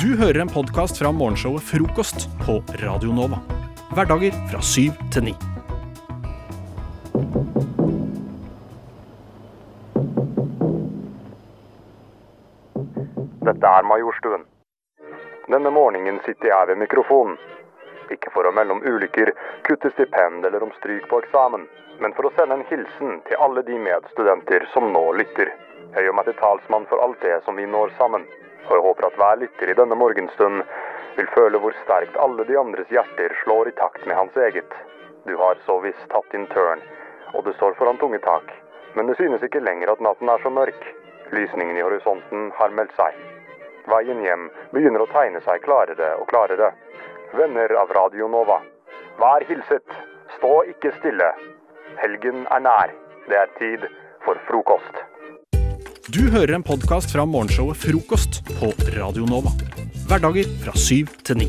Du hører en podkast fra morgenshowet Frokost på Radio Nova. Hverdager fra syv til ni. Dette er Majorstuen. Denne morgenen sitter jeg ved mikrofonen. Ikke for å melde om ulykker, kutte stipend eller om stryk på eksamen, men for å sende en hilsen til alle de medstudenter som nå lytter. Jeg gjør meg til talsmann for alt det som vi når sammen, og jeg håper at hver lytter i denne morgenstund vil føle hvor sterkt alle de andres hjerter slår i takt med hans eget. Du har så visst tatt din tørn, og du står foran tunge tak, men det synes ikke lenger at natten er så mørk. Lysningen i horisonten har meldt seg. Veien hjem begynner å tegne seg klarere og klarere. Venner av Radio Nova, vær hilset. Stå ikke stille. Helgen er nær. Det er tid for frokost. Du hører en podkast fra morgenshowet Frokost på Radio Nova. Hverdager fra syv til ni.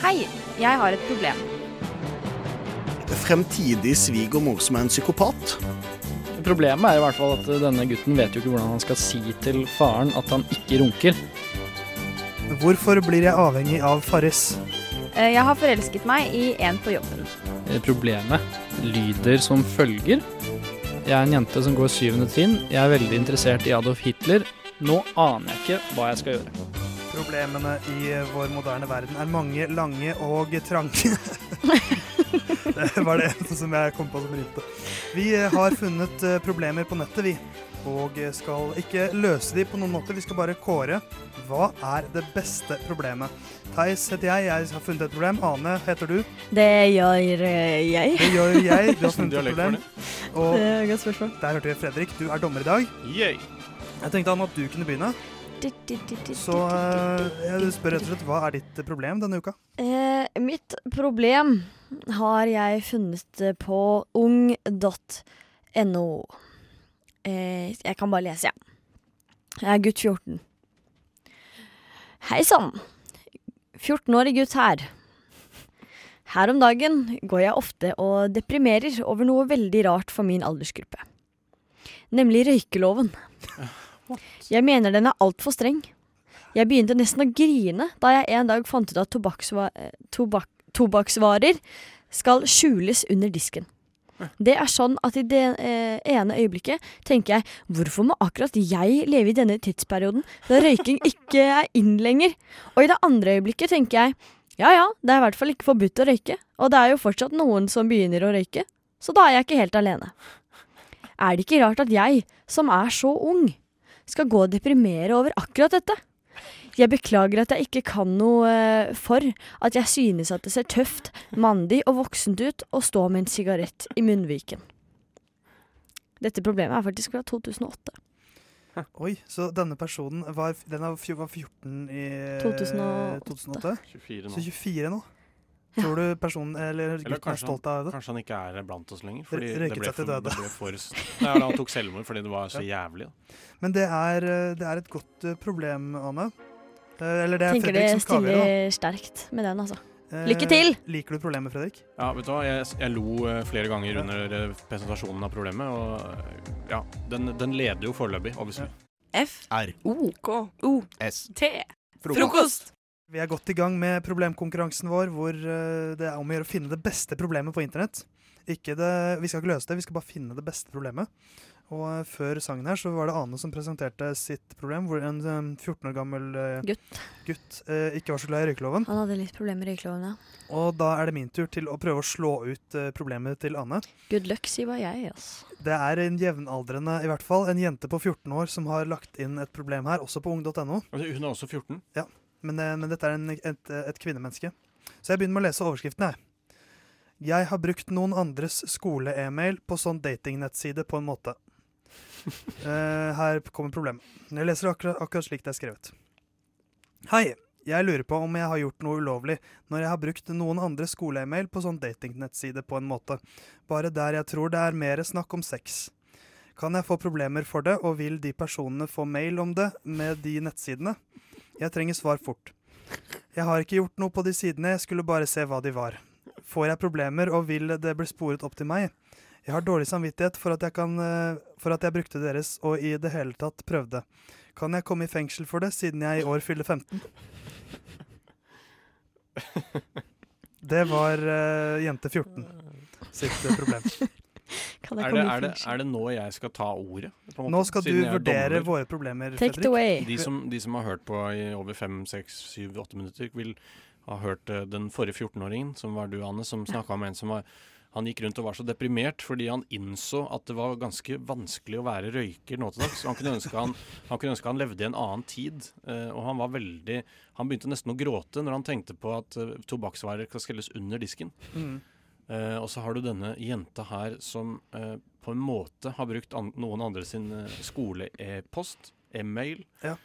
Hei, jeg har et problem. Fremtidig svigermor som er en psykopat. Problemet er i hvert fall at denne gutten vet jo ikke hvordan han skal si til faren at han ikke runker. Hvorfor blir jeg avhengig av Farris? Eh, Jeg har forelsket meg i en på jobben. Eh, Problemet lyder som følger. Jeg er en jente som går syvende trinn. Jeg er veldig interessert i Adolf Hitler. Nå aner jeg ikke hva jeg skal gjøre. Problemene i vår moderne verden er mange, lange og trange. det var det eneste som jeg kom på som rimte. Vi eh, har funnet eh, problemer på nettet, vi. Og skal ikke løse de på noen måte, vi skal bare kåre hva er det beste problemet. Theis heter jeg, jeg har funnet et problem. Ane heter du. Det gjør eh, jeg. Det gjør jeg, du har funnet et problem. Og Det er et godt spørsmål. der hørte vi Fredrik, du er dommer i dag. Yay. Jeg tenkte Anne, at du kunne begynne. Så eh, jeg spør rett og slett, hva er ditt problem denne uka? Eh, mitt problem har jeg funnet eh, på ung.no. Eh, jeg kan bare lese, jeg. Jeg er gutt 14. Hei sann. 14-årig gutt her. Her om dagen går jeg ofte og deprimerer over noe veldig rart for min aldersgruppe. Nemlig røykeloven. Jeg mener den er altfor streng. Jeg begynte nesten å grine da jeg en dag fant ut at tobakksva eh, tobakksvarer skal skjules under disken. Det er sånn at i det eh, ene øyeblikket tenker jeg hvorfor må akkurat jeg leve i denne tidsperioden da røyking ikke er inn lenger? Og i det andre øyeblikket tenker jeg ja ja, det er i hvert fall ikke forbudt å røyke, og det er jo fortsatt noen som begynner å røyke, så da er jeg ikke helt alene. Er det ikke rart at jeg, som er så ung, skal gå og deprimere over akkurat dette? Jeg beklager at jeg ikke kan noe eh, for at jeg synes at det ser tøft, mandig og voksent ut å stå med en sigarett i munnviken. Dette problemet er faktisk fra 2008. Oi, så denne personen var, den var 14 i 2008. 2008? 24 Så 24 nå? Ja. Tror du personen, eller Eller gutten er stolt av det? Kanskje han ikke er blant oss lenger. Fordi det røyket ble seg til for, døde. det ble for s- han tok selvmord fordi det var så jævlig. Da. Men det er, eh, det er et godt eh, problem, Anne. Eh, Eller det er Tenker det Fredrik som skal avgjøre, stiller sterkt med den, altså. Eh, Lykke til! Liker du problemet, Fredrik? Ja, vet du hva? Jeg, jeg lo eh, flere ganger under eh, presentasjonen av problemet, og eh, ja, den, den leder jo foreløpig, obviously. F, R. O, K, O, S. T. Frokost! Vi er godt i gang med problemkonkurransen vår, hvor eh, det er om å gjøre å finne det beste problemet på internett. Ikke det, vi skal ikke løse det, vi skal bare finne det beste problemet. Og eh, før sangen her så var det Ane som presenterte sitt problem, hvor en eh, 14 år gammel eh, Gutt. gutt eh, ikke var så glad i røykeloven. Han hadde litt problemer med røykeloven, ja. Og da er det min tur til å prøve å slå ut eh, problemet til Anne. Good luck, sier bare jeg, altså. Det er en jevnaldrende, i hvert fall, en jente på 14 år som har lagt inn et problem her, også på ung.no. Altså, Hun er også 14. Men, eh, men dette er en, et, et kvinnemenneske. Så jeg begynner med å lese overskriften her. Jeg har brukt noen andres skole-e-mail på sånn datingnettside på en måte. Eh, her kommer problemet. Jeg leser akkurat, akkurat slik det er skrevet. Hei. Jeg lurer på om jeg har gjort noe ulovlig når jeg har brukt noen andre skole-e-mail på sånn datingnettside på en måte, bare der jeg tror det er mer snakk om sex. Kan jeg få problemer for det, og vil de personene få mail om det med de nettsidene? Jeg trenger svar fort. Jeg har ikke gjort noe på de sidene, jeg skulle bare se hva de var. Får jeg problemer og vil det bli sporet opp til meg? Jeg har dårlig samvittighet for at jeg, kan, eh, for at jeg brukte deres og i det hele tatt prøvde. Kan jeg komme i fengsel for det, siden jeg i år fyller 15? Det var uh, jente 14 sitt problem. Kan jeg Er det, komme er, det, er det nå jeg skal ta ordet? på måte? Nå skal du er vurdere våre problemer, Take it Fredrik. away. De som, de som har hørt på i over fem, seks, syv, åtte minutter, vil ha hørt eh, den forrige 14-åringen, som var du, Anne, som snakka om en som var Han gikk rundt og var så deprimert fordi han innså at det var ganske vanskelig å være røyker nå til dags. Han kunne ønske han, han, kunne ønske han levde i en annen tid. eh, og han var veldig Han begynte nesten å gråte når han tenkte på at uh, tobakksvarer skal skrelles under disken. Mm. Uh, og så har du denne jenta her som uh, på en måte har brukt an noen andre sin uh, skole-e-post, e-mail. Ja.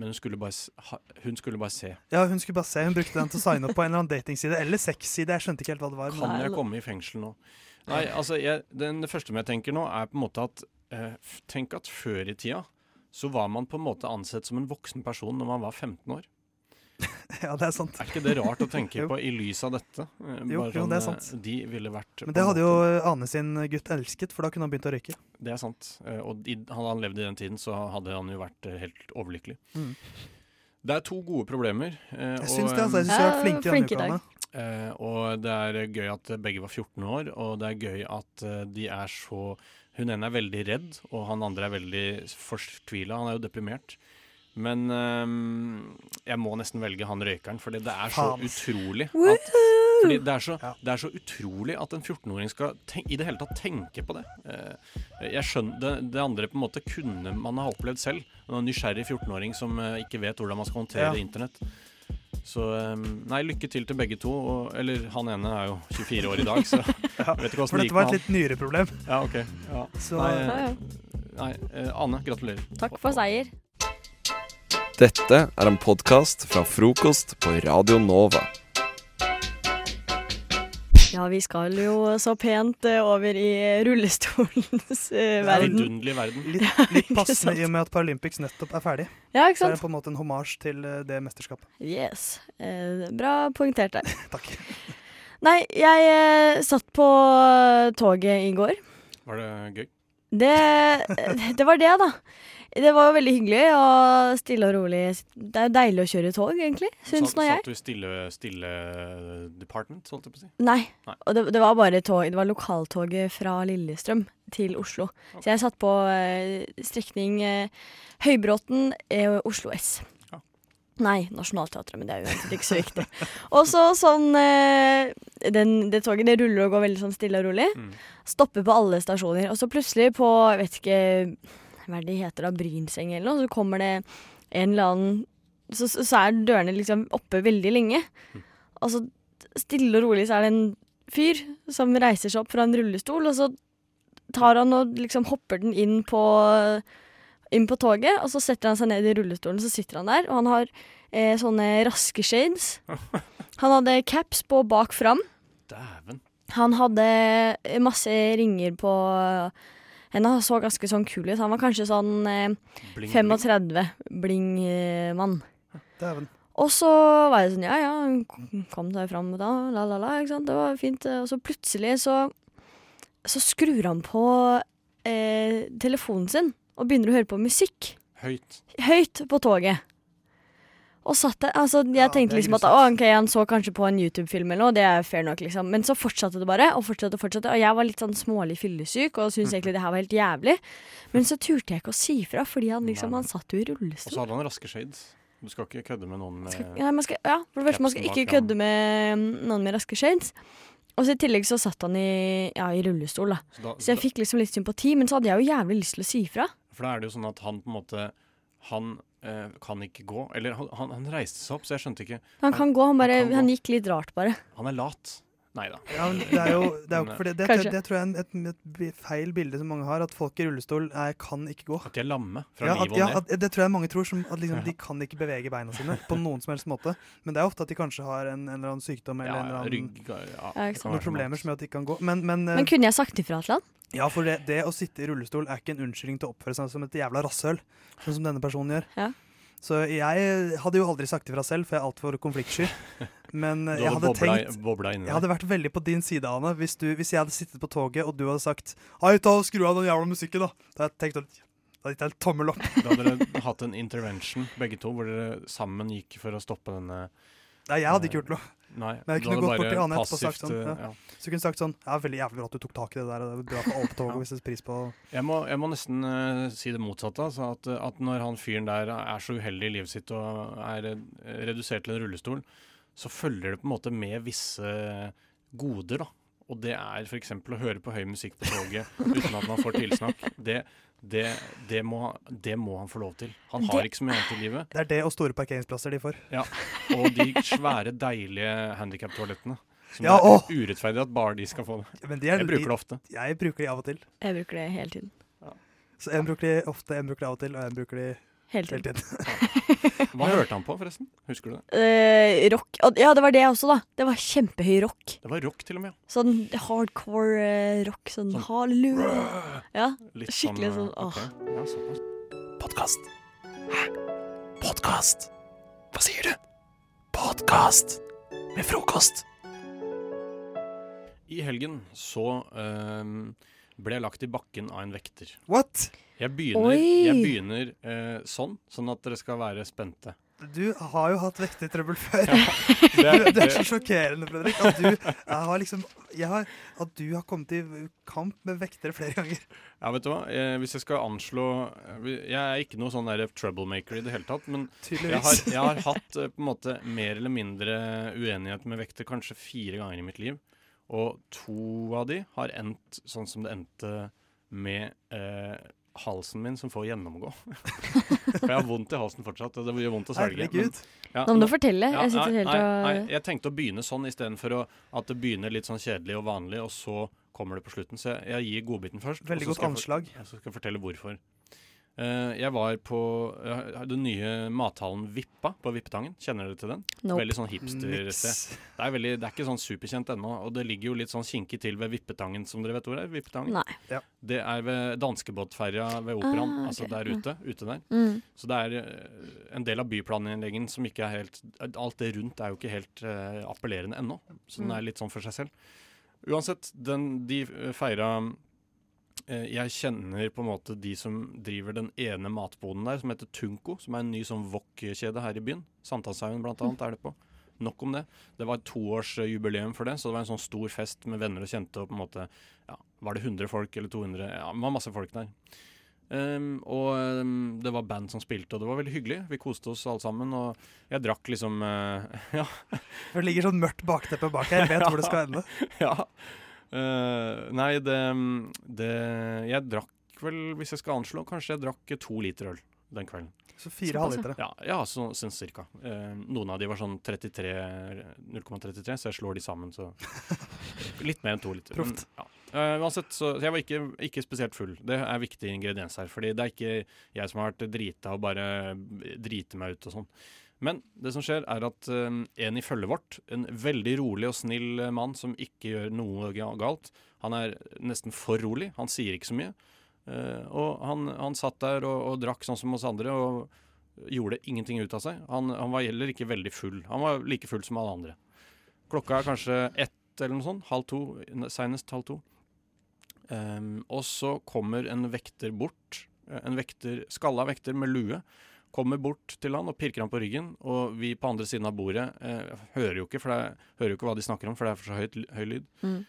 Men hun skulle, bare, hun skulle bare se. Ja, hun skulle bare se. Hun brukte den til å signe opp på en eller annen datingside. Eller sexside. Jeg skjønte ikke helt hva det var. Kan jeg komme i fengsel nå? Nei, altså jeg, den, det første jeg tenker nå, er på en måte at eh, Tenk at før i tida så var man på en måte ansett som en voksen person når man var 15 år. ja, det er sant. Er ikke det rart å tenke på i lys av dette? Eh, Jo, jo, det er sånn, sant. eh, De ville vært Men det hadde jo Ane sin gutt elsket, for da kunne han begynt å røyke. Det er sant. Eh, Og hadde han levd i den tiden, så hadde han jo vært eh, helt overlykkelig. Mm. Det er to gode problemer. eh, Jeg og, syns det, altså. Jeg syns eh, du har vært flink flink i denne uka. Eh, og det er gøy at begge var 14 år, og det er gøy at eh, de er så Hun ene er veldig redd, og han andre er veldig fortvila. Han er jo deprimert. Men eh, jeg må nesten velge han røykeren, fordi det er så utrolig at fordi det er, så, det er så utrolig at en 14-åring skal ten i det hele tatt tenke på det. Eh, jeg skjønner, det, det andre på en måte kunne man ha opplevd selv. En nysgjerrig 14-åring som eh, ikke vet hvordan man skal håndtere Ja. internett. Så eh, nei, lykke til til begge to. Og, eller han ene er jo 24 år i dag, så Ja, vet ikke For åssen det dette var et litt nyere problem. Ja, ok. Ja. Så Nei, eh, nei Ane, gratulerer. Takk for seier. Dette er en podkast fra frokost på Radio Nova. Ja, vi skal jo så pent eh, over i rullestolens eh, verden. Vidunderlig verden. litt, litt passende sant? i og med at Paralympics nettopp er ferdig. Ja, ikke Så er det sant? på en måte en homasj til eh, det mesterskapet. Yes. Eh, bra poengtert der. Takk. Nei, jeg eh, satt på toget i går. Var det gøy? Det, det var det, da. Det var jo veldig hyggelig og stille og rolig. Det er deilig å kjøre tog, egentlig, syns nå jeg. satt du i stille, stille department, holdt jeg på å si? Nei. Nei. Og det, det var bare tog. Det var lokaltoget fra Lillestrøm til Oslo. Så jeg satt på eh, strekning eh, Høybråten, eh, Oslo S. Ja. Nei, Nationaltheatret, men det er jo ikke så viktig. Og så sånn den, Det toget det ruller og går veldig sånn stille og rolig. Mm. Stopper på alle stasjoner. Og så plutselig på, jeg vet ikke hva de heter da, Brynseng eller noe, så kommer det en eller annen Så, så, er dørene liksom oppe veldig lenge. Og så stille og rolig så er det en fyr som reiser seg opp fra en rullestol, og så tar han og liksom hopper den inn på, inn på toget, og så setter han seg ned i rullestolen, så sitter han der, og han har eh, sånne raske shades. Han hadde caps på bak fram. Dæven. Han hadde masse ringer på henne. Han så ganske sånn kul ut. Han var kanskje sånn eh, Bling, 35, bling-mann. Dæven. Og så var jeg sånn, ja ja, hun kom seg fram da, la la la, ikke sant, det var fint. Og så plutselig så, så skrur han på eh, telefonen sin og begynner å høre på musikk. Høyt. Høyt på toget. Og satt der, altså jeg Ja, tenkte liksom at å, ok, han så kanskje på en YouTube-film eller noe, det er fair nok liksom. Men så fortsatte det bare, og fortsatte og fortsatte. Og jeg var litt sånn smålig fyllesyk og syntes egentlig det her var helt jævlig. Men så turte jeg ikke å si fra, fordi han liksom, han satt jo i rullestol. Og så hadde han raske shades. Du skal ikke kødde med noen med Skal, ja, man skal, ja, for det første, man skal ikke kødde med noen med raske shades. Og så i tillegg så satt han i, ja, i rullestol, da. så da, Så jeg fikk liksom litt sympati, men så hadde jeg jo jævlig lyst til å si fra. For da er det jo sånn at han på en måte Han eh, kan ikke gå. Eller han, han, han reiste seg opp, så jeg skjønte ikke Han kan gå, han bare, Han han gikk litt rart bare. Han er lat. Nei da. Ja, det er jo, det er jo Men, for det, det, det, tror jeg er et, et, feil bilde som mange har, at folk i rullestol er, kan ikke gå. At de er lamme fra Ja, livet og ja, ned. at, det tror jeg mange tror, som at liksom, de kan ikke bevege beina sine på noen som helst måte. Men det er ofte at de kanskje har en, en eller annen sykdom eller ja, en eller annen, rygg ja, noen problemer som gjør at de ikke kan gå. Men, men, eh, Men kunne jeg sagt ifra til han? ja, for det, det å sitte i rullestol er ikke en unnskyldning til å oppføre seg som et jævla rasshøl, sånn som denne personen gjør. Ja. Så jeg hadde jo aldri sagt ifra selv, for jeg er altfor konfliktsky. Men Du jeg hadde hadde bobla, tenkt bobla Jeg hadde vært veldig på din side, Ane. Hvis, du, hvis jeg hadde sittet på toget, og du hadde sagt Hei, ta og skru av den jævla musikken, da. Da hadde jeg tenkt Da hadde jeg gitt en tommel opp. Da hadde dere hatt en intervention, begge to, hvor dere sammen gikk for å stoppe denne Nei, jeg hadde ikke gjort noe. Nei, Men jeg kunne gått bort til Ane etterpå og sagt sånn. eh, Ja. ja. Så kunne sagt sånn Ja, veldig jævlig bra at du tok tak i det der. Det er bra for alle på toget Ja. hvis det pris på Jeg må, jeg må nesten uh, si det motsatte. Altså at, at når han fyren der er så uheldig i livet sitt og er eh, redusert til en rullestol, så følger det på en måte med visse goder, da. Og det er f.eks. å høre på høy musikk på toget uten at man får tilsnakk. Det, det, det, må, det må han få lov til. Han har Det- ikke så mye annet i livet. Det er det og store parkeringsplasser de får. Ja, Og de svære, deilige handikaptoalettene. Som Ja, det er urettferdig at bare de skal få det. Men de er, Jeg bruker det ofte. Jeg bruker de av og til. Jeg bruker det hele tiden. Så En bruker de ofte, en bruker de av og til, og en bruker de Hele hele tiden. tiden. Hva hørte han på, forresten? Husker du det? Eh, rock. Ja, det var det også, da. Det var kjempehøy rock. Det var rock, til og med. Sånn hardcore eh, rock. Sånn, Sånn- halleluja. Ja. Litt Skikkelig sånn, sånn, ok. Ja, såpass. Podkast. Hæ? Podkast? Hva sier du? Podkast med frokost. I helgen så ehm, ble jeg lagt i bakken av en vekter. What? Jeg begynner, Oi! jeg begynner eh, sånn, sånn at dere skal være spente. Du har jo hatt vektertrøbbel før. Det Du, er, det er så sjokkerende, Fredrik, at du jeg har liksom jeg har, At du har kommet i kamp med vektere flere ganger. ja, vet du hva? Jeg, hvis jeg skal anslå Jeg er ikke noe sånn der troublemaker i det hele tatt, men jeg har, jeg har hatt eh, på en måte mer eller mindre uenighet med vekter kanskje fire ganger i mitt liv. Og to av de har endt sånn som det endte med eh, halsen min som får gjennomgå. For jeg har vondt i halsen fortsatt, og det gjør vondt å svelge. men- Herregud. Ja, Nå må du fortelle. ja, Jeg sitter nei, helt og nei, jeg tenkte å begynne sånn istedenfor at det begynner litt sånn kjedelig og vanlig, og så kommer det på slutten. Så jeg, jeg gir godbiten først. Veldig så godt skal jeg for- anslag. jeg skal fortelle hvorfor. Eh, jeg var på den nye mathallen Vippa på Vippetangen. Kjenner dere til den? Nope. Veldig sånn hipstersted. Det er, veldig, det er ikke sånn superkjent ennå, og det ligger jo litt sånn kinkig til ved Vippetangen, som dere vet hvor det er? Vippetangen? Nei. Det er ved danskebåtferja ved Operaen, Ah, altså der ute. Ute der. Mm. Så det er eh, en del av byplanleggingen som ikke er helt Alt det rundt er jo ikke helt eh, appellerende ennå. Så den Mm. er litt sånn for seg selv. Uansett, den, de feira Jeg kjenner på en måte de som driver den ene matboden der, som heter Tunco, som er en ny sånn wok-kjede her i byen. Sankthanshaugen blant annet er det på. Nok om det. Det var et toårsjubileum for det, så det var en sånn stor fest med venner og kjente. og på en måte, ja, Var det 100 folk eller 200? Ja, det var masse folk der. Um, og um, det var band som spilte, og det var veldig hyggelig. Vi koste oss alle sammen. Og jeg drakk liksom uh, Ja. For det ligger sånn mørkt bakteppe bak her. Jeg vet hvor det skal ende. ja. Eh, nei, det, det Jeg drakk vel, hvis jeg skal anslå, kanskje jeg drakk to liter øl den kvelden. Så fire halvlitere. Ja, ja så, sånn cirka. Uh, noen av de var sånn 33 0,33, så jeg slår de sammen, så Litt mer enn to liter. Proft. ja. Uh, uansett, så jeg var ikke, ikke spesielt full. Det er viktig ingrediens her. Fordi det er ikke jeg som har vært drita og bare driter meg ut og sånn. Men det som skjer, er at eh, en i følget vårt, en veldig rolig og snill mann som ikke gjør noe galt, han er nesten for rolig. Han sier ikke så mye. Eh, og han, han satt der og, og drakk sånn som oss andre og gjorde ingenting ut av seg. Han, han var heller ikke veldig full. Han var like full som alle andre. Klokka er kanskje ett eller noe sånt. Halv to. Seinest halv to. Um, og så kommer en vekter bort. En vekter, skalla vekter med lue. Kommer bort til han og pirker han på ryggen. Og vi på andre siden av bordet eh, hører jo ikke det, hører jo ikke hva de snakker om, for det er for så høyt, høy lyd. Mm.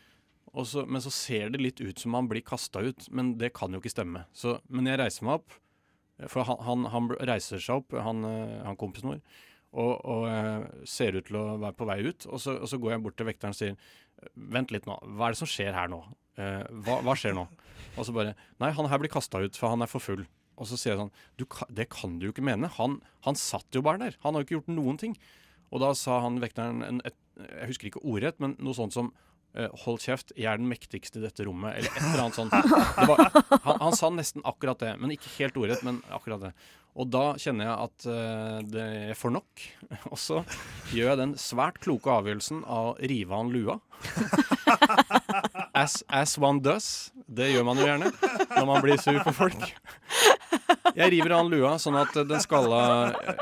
Og så, men så ser det litt ut som han blir kasta ut, men det kan jo ikke stemme. Så, men jeg reiser meg opp, for han, han, han reiser seg opp, han, eh, han kompisen vår, og, og eh, ser ut til å være på vei ut. Og så, og så går jeg bort til vekteren og sier Vent litt nå, hva er det som skjer her nå? Eh, hva, hva skjer nå? Og så bare Nei, han her blir kasta ut, for han er for full. Og så sier jeg sånn du, Det kan du jo ikke mene. Han, han satt jo bare der. Han har jo ikke gjort noen ting. Og da sa han vekteren en, et, Jeg husker ikke ordrett, men noe sånt som eh, Hold kjeft, jeg er den mektigste i dette rommet, eller et eller annet sånt. Var, han, han sa nesten akkurat det, men ikke helt ordrett, men akkurat det. Og da kjenner jeg at uh, det er for nok. Og så gjør jeg den svært kloke avgjørelsen av å rive han lua. As, as one does. Det gjør man jo gjerne når man blir sur på folk. Jeg river av han lua, sånn at den skalla,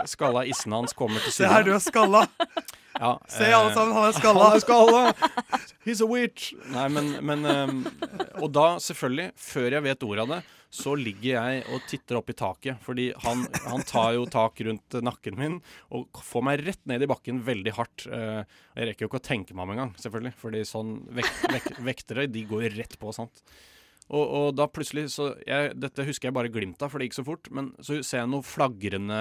skalla issen hans kommer til Se her, du er skalla. Ja, Se alle eh, sammen, han er skalla. Han er skalla! He's a witch! Nei, men, men ehm, Og da, selvfølgelig, før jeg vet ordet av det, så ligger jeg og titter opp i taket. Fordi han, han tar jo tak rundt nakken min og får meg rett ned i bakken veldig hardt. Eh, jeg rekker jo ikke å tenke meg om engang, selvfølgelig. Fordi sånn vek, vek, vektere, de går rett på, sant. Og, og da plutselig så jeg, Dette husker jeg bare glimt av, for det gikk så fort. Men så ser jeg noen flagrende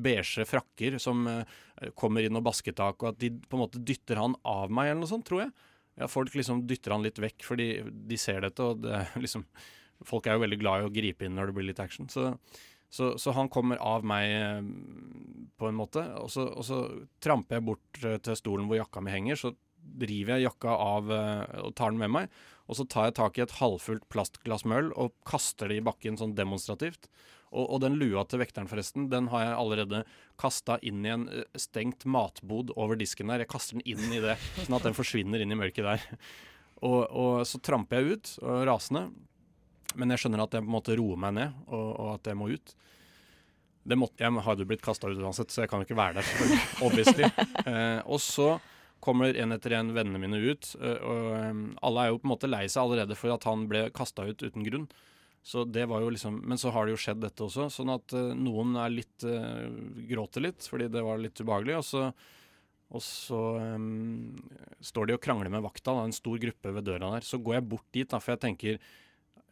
beige frakker som eh, kommer inn og basketak, og at de på en måte dytter han av meg, eller noe sånt, tror jeg. Ja, folk liksom dytter han litt vekk fordi de ser dette, og det liksom Folk er jo veldig glad i å gripe inn når det blir litt action. Så, så, så han kommer av meg eh, på en måte, og så, og så tramper jeg bort eh, til stolen hvor jakka mi henger. Så river jeg jakka av eh, og tar den med meg. Og så tar jeg tak i et halvfullt plastglass med øl og kaster det i bakken sånn demonstrativt. Og, og den lua til vekteren, forresten, den har jeg allerede kasta inn i en eh, stengt matbod over disken der. Jeg kaster den inn i det, sånn at den forsvinner inn i mørket der. Og, og så tramper jeg ut, og rasende. Men jeg skjønner at jeg på en måte roer meg ned, og, og at jeg må ut. Det måtte, jeg hadde jo blitt kasta ut uansett, så jeg kan jo ikke være der, obviously. Eh, og så kommer en etter en vennene mine ut, eh, og eh, alle er jo på en måte lei seg allerede for at han ble kasta ut uten grunn. Så det var jo liksom, Men så har det jo skjedd dette også, sånn at eh, noen er litt eh, gråter litt fordi det var litt ubehagelig. Og så, og så um, står de og krangler med vakta, da, en stor gruppe ved døra der. Så går jeg bort dit, da, for jeg tenker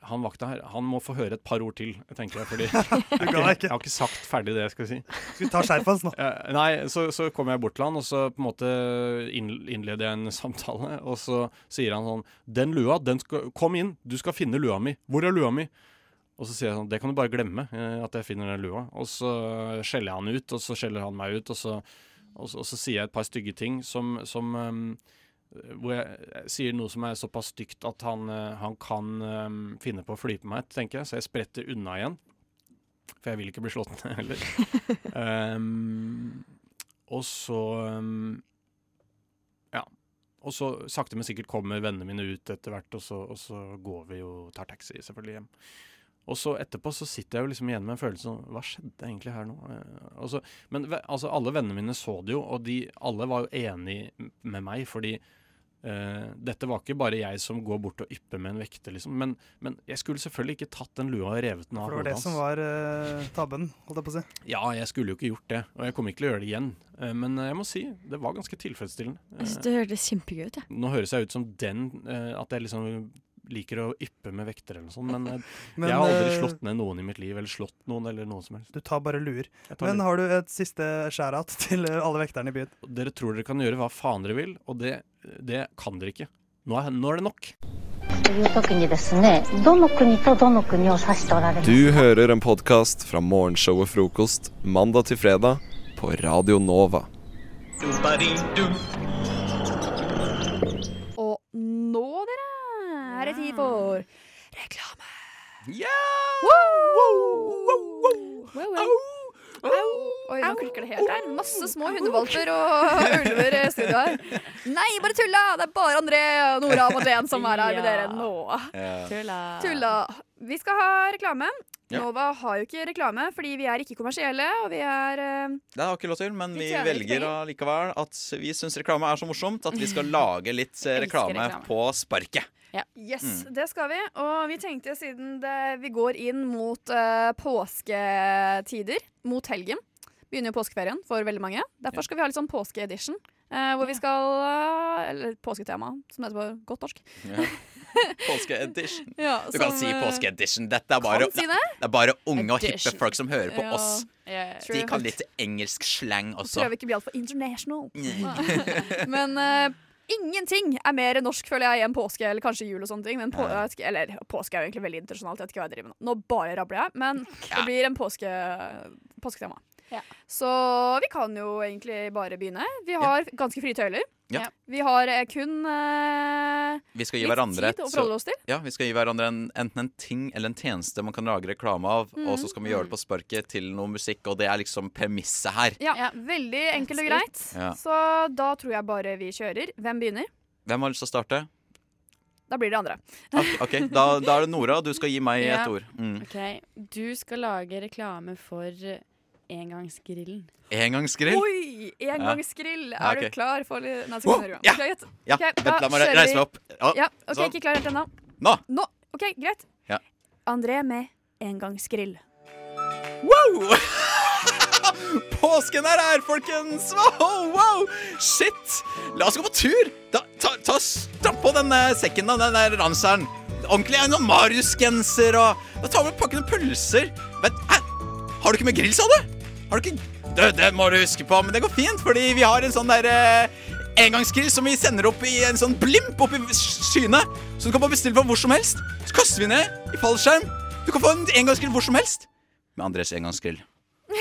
han vakta her, han må få høre et par ord til, tenker jeg. Fordi jeg, Du jeg har ikke sagt ferdig det jeg skal si. Skal vi ta skjerfet hans nå? Nei, så, så kommer jeg bort til han, og så på en måte innleder jeg en samtale. Og så sier han sånn 'Den lua, den skal Kom inn, du skal finne lua mi. Hvor er lua mi?' Og så sier jeg sånn 'Det kan du bare glemme, eh, at jeg finner den lua'. Og så skjeller jeg han ut, og så skjeller han meg ut, og så, og så, og så sier jeg et par stygge ting som, som ehm, hvor jeg sier noe som er såpass stygt at han, eh, han kan um, finne på å fly på meg, tenker jeg. Så jeg spretter unna igjen. For jeg vil ikke bli slått ned heller. um, og så um, Ja. Og så sakte, men sikkert kommer vennene mine ut etter hvert, og så, og så går vi jo tar taxi selvfølgelig hjem. Og så etterpå så sitter jeg jo liksom igjen med en følelse som, Hva skjedde egentlig her nå? Eh, så- men altså, alle vennene mine så det jo, og de alle var jo enig med meg, fordi eh, dette var ikke bare jeg som går bort og ypper med en vekter, liksom. Men, men jeg skulle selvfølgelig ikke tatt den lua og revet den av For det var det som var uh, tabben, holdt jeg på å si. Ja, jeg skulle jo ikke gjort det, og jeg kommer ikke til å gjøre det igjen. Uh, Men jeg må si, det var ganske tilfredsstillende. Jeg synes det hørtes kjempegøy ut, jeg. Nå høres jeg ut som den, at jeg liksom liker å yppe med vekter eller noe sånt, men, eh, men, jeg har aldri eh, slått ned noen i mitt liv, eller slått noen eller noe som helst. Du tar bare luer. Tar men har du et siste skjærat til eh, alle vekterne i byen? Dere tror dere kan gjøre hva faen dere vil, og det, det kan dere ikke. Nå er, nå er det nok. Du hører en podkast fra morgenshow og frokost mandag til fredag på Radio Nova. Du, er det tid for reklame. Wow, wow. Au. Oi, nå klikker det helt her. Masse små hundevalper og ulver i studio her. Nei, bare tulla! Det er bare André, Nora og Madeleine som er her med dere nå. Tulla. Tulla. Vi skal ha reklame. Ja. Nova har jo ikke reklame fordi vi er ikke kommersielle, og vi er Uh, Det har ikke lov til, men Vi velger allikevel at vi syns reklame er så morsomt at vi skal lage litt eh, reklame, reklame. på sparket. Yes, Mm. det skal vi. Og vi tenkte siden det, vi går inn mot uh, påsketider, mot helgen Begynner jo påskeferien for veldig mange. Derfor skal vi ha litt sånn påskeedition. Uh, hvor vi skal Eller påsketema, som det heter på godt norsk. Ja. Påskeedition. Ja, Du kan si eh, påskeedition. Dette er bare, si det. det er bare unge og hippe folk som hører på Ja. oss. Yeah. De kan litt engelsk slang også. Prøver ikke å bli altfor international. Men uh, ingenting er mer norsk, føler jeg, enn påske eller kanskje jul og sånne ting. Men på, Ja. ikke- eller påske er jo egentlig veldig internasjonalt. Jeg vet ikke hva jeg driver med nå. Nå bare rabler jeg, men Ja. det blir en påske, påsketema. Så vi kan jo egentlig bare begynne. Vi har ganske frie tøyler. Ja. Vi har eh, kun eh, Vi skal gi litt hverandre tid å forholde oss til. Ja, vi skal gi hverandre en, enten en ting eller en tjeneste man kan lage reklame av, Mm. og så skal vi gjøre det på sparket til noe musikk, og det er liksom premisset her. Ja, Veldig enkelt og greit. Ja. Så da tror jeg bare vi kjører. Hvem begynner? Hvem har lyst til å starte? Da blir det andre. Ok, da, da er det Nora, du skal gi meg Ja. et ord. Mm. Ok, Du skal lage reklame for engangsgrillen. Engangsgrill? Oi! Engangsgrill. Ja, Er okay. du klar for Nei, Wow, sekunder. ja. Greit. Ja, Okay, vent, la meg reise meg opp. Ja, Ja, OK, sånn. ikke klar helt ennå. Nå! Nå. OK, greit. Ja. André med engangsgrill. Wow! Påsken er her, folkens! Wow, wow! Shit! La oss gå på tur! Da, ta, ta, Stapp på denne sekken, da, den der ranseren. Ordentlig en Marius-genser og Da tar vi og pakker noen pølser. Vent, hæ? Har du ikke med grill, sa du? Har du ikke det, det må du huske på, men det går fint, fordi vi har en sånn der eh, engangsgrill som vi sender opp i en sånn blimp opp i skyene. Så du kan bare bestille på hvor som helst. Så kaster vi ned i fallskjerm. Du kan få en engangsgrill hvor som helst. Med Andres engangsgrill.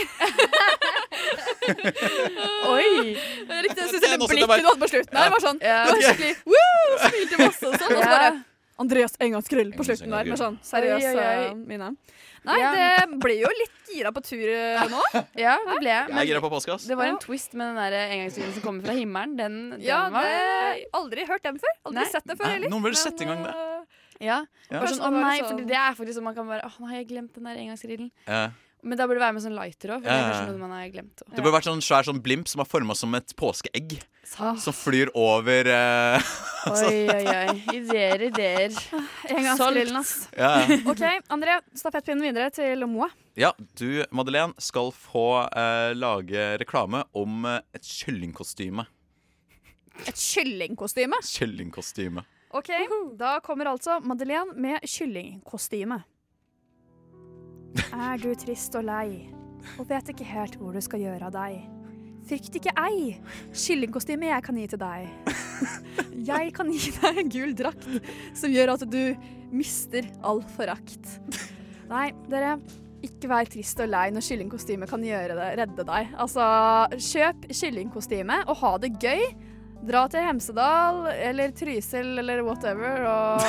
Oi! Det er riktig, jeg syns det jeg blikket du hadde på slutten her, var sånn Ja. Du var skikkelig woo, smilte masse og sånn. Og så bare Andreas engangsgrill på slutten der, med sånn seriøs Oi, oi, oi. eh, mine. Nei, Ja. det ble jo litt gira på tur eh, nå. Ja, det ble jeg. Jeg er gira på postkass. Det var en twist med den der engangsgrillen som kommer fra himmelen. Den, den Ja, var det Aldri hørt den før. Aldri Nei. sett den før heller. noen vil Men, sette i gang det. eh, Ja. Ja. Sånn, å det nei, for sånn- det er faktisk sånn man kan bare Å, nå har jeg glemt den der engangsgrillen. Ja. Men da burde det være med sånn lighter òg, Ja. Det burde vært sånn svær sånn blimp som er forma som et påskeegg. Sant. Som flyr over uh, Oi, oi, oi. Ideer, ideer. Engangsgrillen, ass. ja, ja. OK, André, stafettpinnen videre til Moa. ja, du, Madeleine, skal få uh, lage reklame om uh, et kyllingkostyme. Et kyllingkostyme. Kyllingkostyme. OK, da kommer altså Madeleine med kyllingkostyme. Er du trist og lei og vet ikke helt hvor du skal gjøre av deg? Frykt ikke ei, kyllingkostyme jeg kan gi til deg. Jeg kan gi deg en gul drakt som gjør at du mister all forakt. Nei, dere, ikke vær trist og lei når kyllingkostyme kan gjøre det, redde deg. Altså, kjøp kyllingkostyme og ha det gøy. Dra til Hemsedal eller Trysil eller whatever og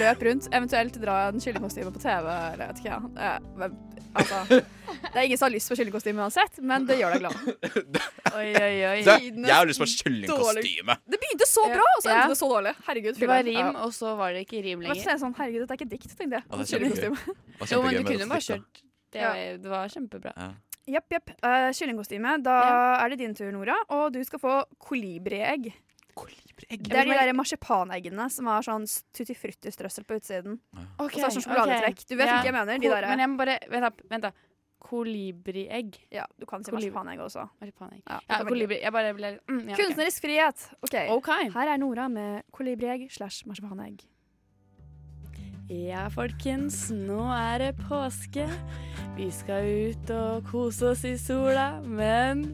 løp rundt. Eventuelt dra en kyllingkostyme på TV. Eller jeg vet ikke, ja. Eh, altså, det er ingen som har lyst på kyllingkostyme uansett, men det gjør deg glad. Oi, oi, oi. Du, jeg har lyst på kyllingkostyme. Det begynte så bra, og så endte det så dårlig. Herregud. Det var rim, og så var det ikke rim Men så lenger. er sånn, herregud, dette er ikke dikt, tenkte jeg. Ja, det er kjempegøy. Kyllingkostyme. Jo, men du kunne bare kjørt. Det var, det var kjempebra. Ja. Jepp, jepp. Uh, kyllingkostyme. Da er det din tur, Nora, og du skal få kolibriegg. Kolibriegg? Det er de der marsipaneggene som har sånn tutti frutti-strøssel på utsiden. Ok, Og så er sånn sjokoladetrekk. Du vet Ja. hva jeg mener? De der- Men jeg må bare Vent, da. Vent da. Kolibriegg. Ja, du kan si marsipanegg også. Marsipanegg. Ja, Ja, kolibri. Jeg bare ble mm, ja. Kunstnerisk frihet. Okay. OK. Her er Nora med kolibriegg slash marsipanegg. Ja, folkens. Nå er det påske. Vi skal ut og kose oss i sola, men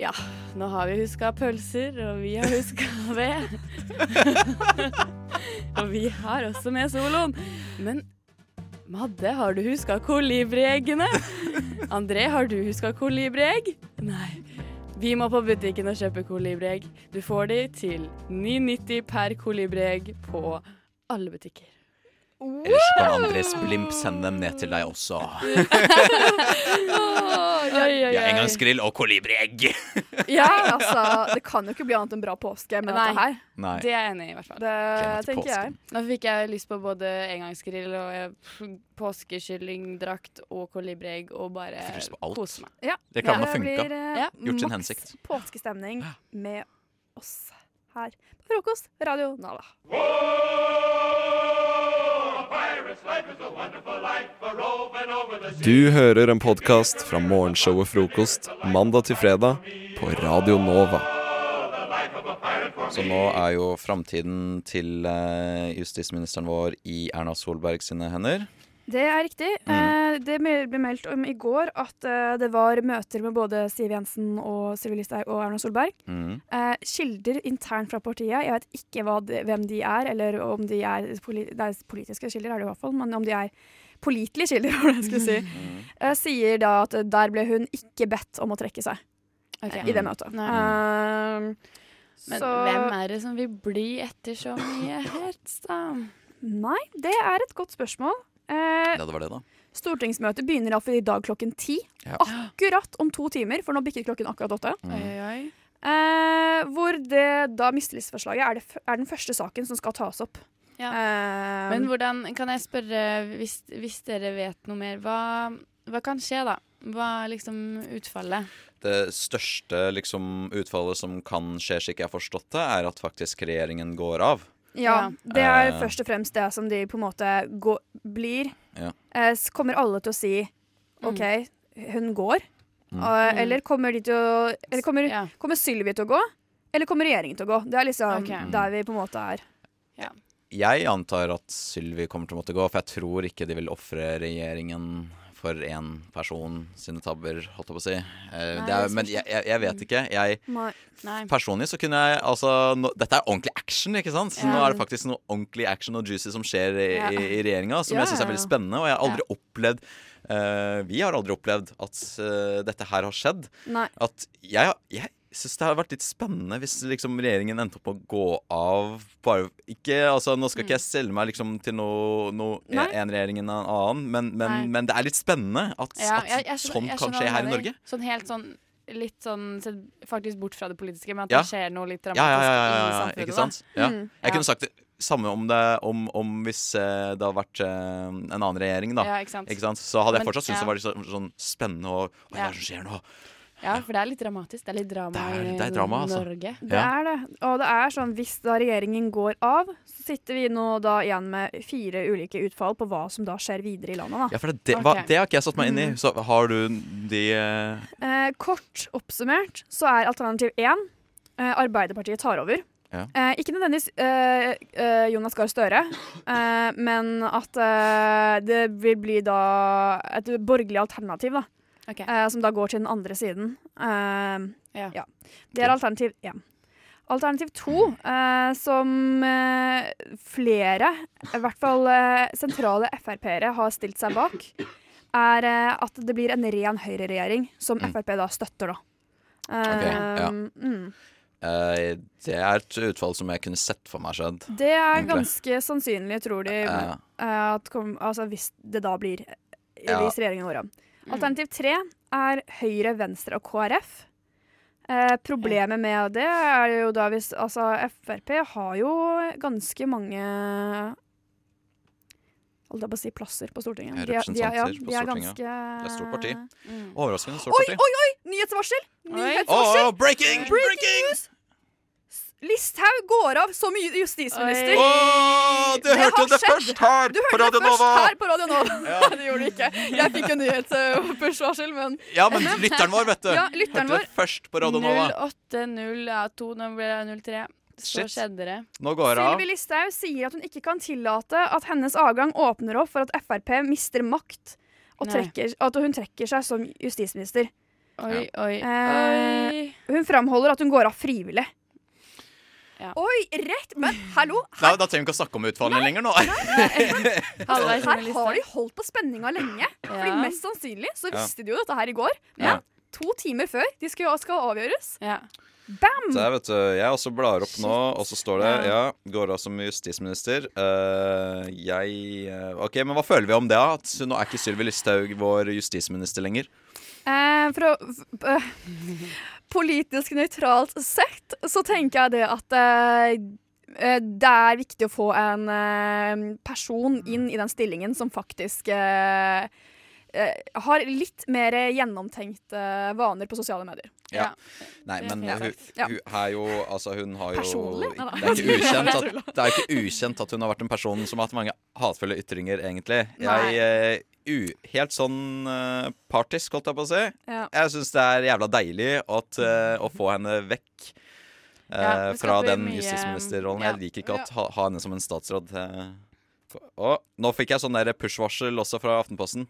ja, nå har vi huska pølser, og vi har huska ved. og vi har også med soloen. Men Madde, har du huska kolibrieggene? André, har du huska kolibriegg? Nei. Vi må på butikken og kjøpe kolibriegg. Du får de til 9,90 per kolibriegg på alle butikker. Ellers kan Andres blimp sende dem ned til deg også. Vi har Ja, engangsgrill og kolibriegg. Ja, altså, det kan jo ikke bli annet enn bra påske med Nei. dette her. Nei. Det er jeg enig i, i hvert fall. Det tenker jeg. Nå fikk jeg lyst på både engangsgrill og eh, påskekyllingdrakt og kolibriegg og bare kose meg. Ja, det kan funka. blir funka. Ja. Gjort sin maks hensikt. påskestemning med oss her på frokost Radio Nala. Du hører en podkast fra morgenshowet Frokost mandag til fredag på Radio Nova. Så nå er jo framtiden til eh, justisministeren vår i Erna Solberg sine hender. Det er riktig. Mm. Eh, det ble meldt om i går at eh, det var møter med både Siv Jensen og Sylvi Listhaug og Erna Solberg. Mm. Eh, kilder internt fra partiet, jeg vet ikke hva de, hvem de er, eller om de er, poli er politiske kilder, er det i hvert fall, men om de er pålitelige kilder, var det jeg skulle si, Mm. eh, sier da at der ble hun ikke bedt om å trekke seg okay. i det møtet. Eh, Men så hvem er det som vil bli etter så mye hets, da? Nei, det er et godt spørsmål. Eh, Ja, det var det, da. Stortingsmøtet begynner iallfall i dag klokken ti. Ja. Akkurat om to timer, for nå bikket klokken akkurat åtte. Mm. Oi, oi. Eh, hvor det da mistillitsforslaget er, det, er den første saken som skal tas opp. Eh, Men hvordan kan jeg spørre, hvis, hvis dere vet noe mer, hva, hva kan skje da? Hva er liksom utfallet? Det største liksom, utfallet som kan skje, slik jeg har forstått det, er at faktisk regjeringen går av. Ja, det er Eh. først og fremst det som de på en måte går, blir. Ja. Eh, kommer alle til å si OK, hun går. Mm. Og- Mm. Eller kommer de til å Eller kommer, kommer Sylvi til å gå? Eller kommer regjeringen til å gå? Det er liksom okay. der vi på en måte er. Jeg antar at Sylvi kommer til å måtte gå, for jeg tror ikke de vil ofre regjeringen for én person sine tabber, holdt jeg på å si. Eh, Nei, det er, men jeg, jeg, jeg vet ikke. Jeg, personlig så kunne jeg altså nå, Dette er ordentlig action, ikke sant? Så Ja. Nå er det faktisk noe ordentlig action og juicy som skjer i, Ja. i, i regjeringa, som Ja, jeg syns er veldig spennende. Og jeg har aldri opplevd eh, Vi har aldri opplevd at uh, dette her har skjedd. Nei. At jeg, jeg syns det har vært litt spennende hvis liksom regjeringen endte opp å gå av bare ikke, altså Nå skal ikke jeg selge meg liksom til noe, noe Mm. En regjering enn en annen, men, men, men det er litt spennende at, Ja, at jeg- jeg skjønner- sånn kan skje her i. Norge. Sånn helt sånn Litt sånn sett faktisk bort fra det politiske, men at Ja. det skjer noe litt dramatisk ja, ja, ja, i samfunnet. ikke sant? Ja. Mm. Jeg kunne sagt det samme om det om, om hvis eh, det hadde vært eh, en annen regjering, da. Ja, ikke sant. Så hadde jeg fortsatt syntes det var litt sånn, sånn spennende og Hva er det som skjer nå? Ja, for det er litt dramatisk. Det er litt drama Det er- i det er drama, altså. Norge. Det er det. Og det er sånn hvis da regjeringen går av, så sitter vi nå da igjen med fire ulike utfall på hva som da skjer videre i landet. Da. Ja, for det, det, hva, det har ikke jeg satt meg inn i. Mm. Så har du de eh, Eh, kort oppsummert så er alternativ én eh, Arbeiderpartiet tar over. Ja. Eh, ikke nødvendigvis eh, eh, Jonas Gahr Støre, eh, men at eh, det vil bli da et borgerlig alternativ, da. Eh, som da går til den andre siden. Uh, ja. Det er alternativ én. Alternativ to, uh, som flere, i hvert fall sentrale Frp-ere, har stilt seg bak, er at det blir en ren høyreregjering, som Mm. Frp da støtter, da. Ok, ja. Eh, mm. eh, Det er et utfall som jeg kunne sett for meg skjedd. Det er egentlig. ganske sannsynlig, tror de, Ja. at kom, altså hvis det da blir Ja. Hvis regjeringen går av. Mm. Alternativ tre er Høyre, Venstre og KrF. Eh, problemet med det er jo da hvis Altså, Frp har jo ganske mange Holdt jeg på å si plasser på Stortinget. De er- de er- ja, de er ganske- Det er stort parti. Mm. Overraskende stort Oi, parti. oi, oi! Nyhetsvarsel! Nyhetsvarsel! Åh, breaking! Breaking news! Listhaug går av som justisminister. Åh, du hørte har det skjedd. først her Du hørte på Radio det først her på Radio Nova. det gjorde du ikke. Jeg fikk en nyhetsvarsel, men Ja, men lytteren vår, vet du. Ja, lytteren Hørte det først på Radio Nova. 0802, ja, nå ble det 03. Så Shit. skjedde det. Nå går det av. Sylvi Listhaug sier at hun ikke kan tillate at hennes avgang åpner opp for at Frp mister makt, og trekker, at hun trekker seg som justisminister. Oi, oi, Eh, oi. hun framholder at hun går av frivillig. Oi, rett! Men hallo! Nei, da trenger vi ikke å snakke om utfallene lenger nå. Nei, Her nei Her har de holdt på spenninga lenge. Fordi mest sannsynlig så visste de jo dette her i går. Men Ja. to timer før de skal, skal avgjøres. Ja. Bam! Der, vet du, jeg også blar opp nå, og så står det ja, går av som justisminister. Uh, jeg eh, OK, men hva føler vi om det? At nå er ikke Sylvi Listhaug vår justisminister lenger. Uh, for å eh, Politisk nøytralt sett så tenker jeg det at eh, eh, det er viktig å få en eh, person inn i den stillingen som faktisk eh, har litt mer gjennomtenkte vaner på sosiale medier. Ja. Nei, men hun, hun er jo Altså, hun har jo Personlig? Det er ikke ukjent at, det er ikke ukjent at hun har vært en person som har hatt mange hatefulle ytringer, egentlig. Jeg eh, u, Helt sånn uh, partisk, holdt jeg på å si. Ja. Jeg syns det er jævla deilig at, uh, å få henne vekk. eh, Ja, fra den justisministerrollen. ja. Jeg liker ikke å ha, henne som en statsråd. eh. Og nå fikk jeg sånn push-varsel også fra Aftenposten.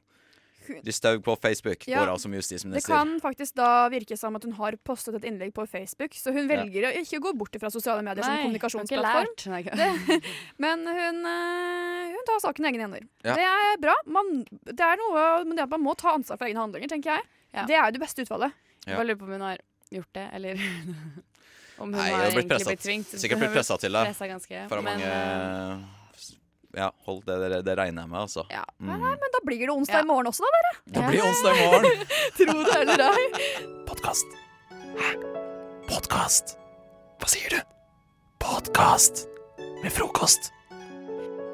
Listhaug på Facebook Ja, går av som justisminister. Det kan faktisk da virke som at hun har postet et innlegg på Facebook, så hun Ja. velger å ikke gå bort fra sosiale medier som Nei, kommunikasjonsplattform. lært. Det, men hun, eh, hun tar saken i egne hender. Ja. Det er bra. Man, det er noe med det at man må ta ansvar for egne handlinger, tenker jeg. Ja. Det er jo det beste utfallet. Jeg bare lurer på om hun har gjort det, eller om hun Nei, har egentlig blitt tvingt. Sikkert blitt pressa til det. Presset ganske, for men, mange eh, Ja, hold det, det, det regner jeg med, altså. Ja. Mm. Nei, men da blir det onsdag i morgen også, da, dere. Det blir onsdag i morgen. Tro det eller ei. Podkast. Hæ? Podkast? Hva sier du? Podkast med frokost.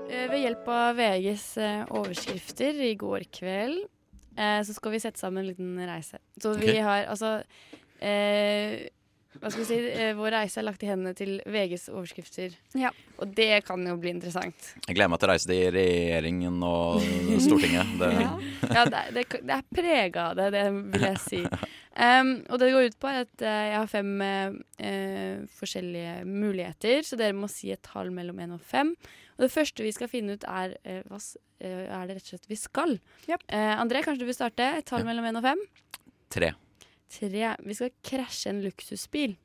eh, ved hjelp av VGs eh, overskrifter i går kveld, eh, så skal vi sette sammen en liten reise. Så vi okay. har altså eh, Hva skal vi si? Eh, vår reise er lagt i hendene til VGs overskrifter. Ja. Og det kan jo bli interessant. Jeg gleder meg til å reise til regjeringen og Stortinget. Det, Ja, det, er- det, det er prega av det, det vil jeg si. Um, og det går ut på at eh, jeg har fem eh, eh, forskjellige muligheter, så dere må si et tall mellom én og fem. Og det første vi skal finne ut, er uh, hva er det rett og slett vi skal. Eh, André, kanskje du vil starte? Et tall mellom én og fem? tre. Tre. Vi skal krasje en luksusbil.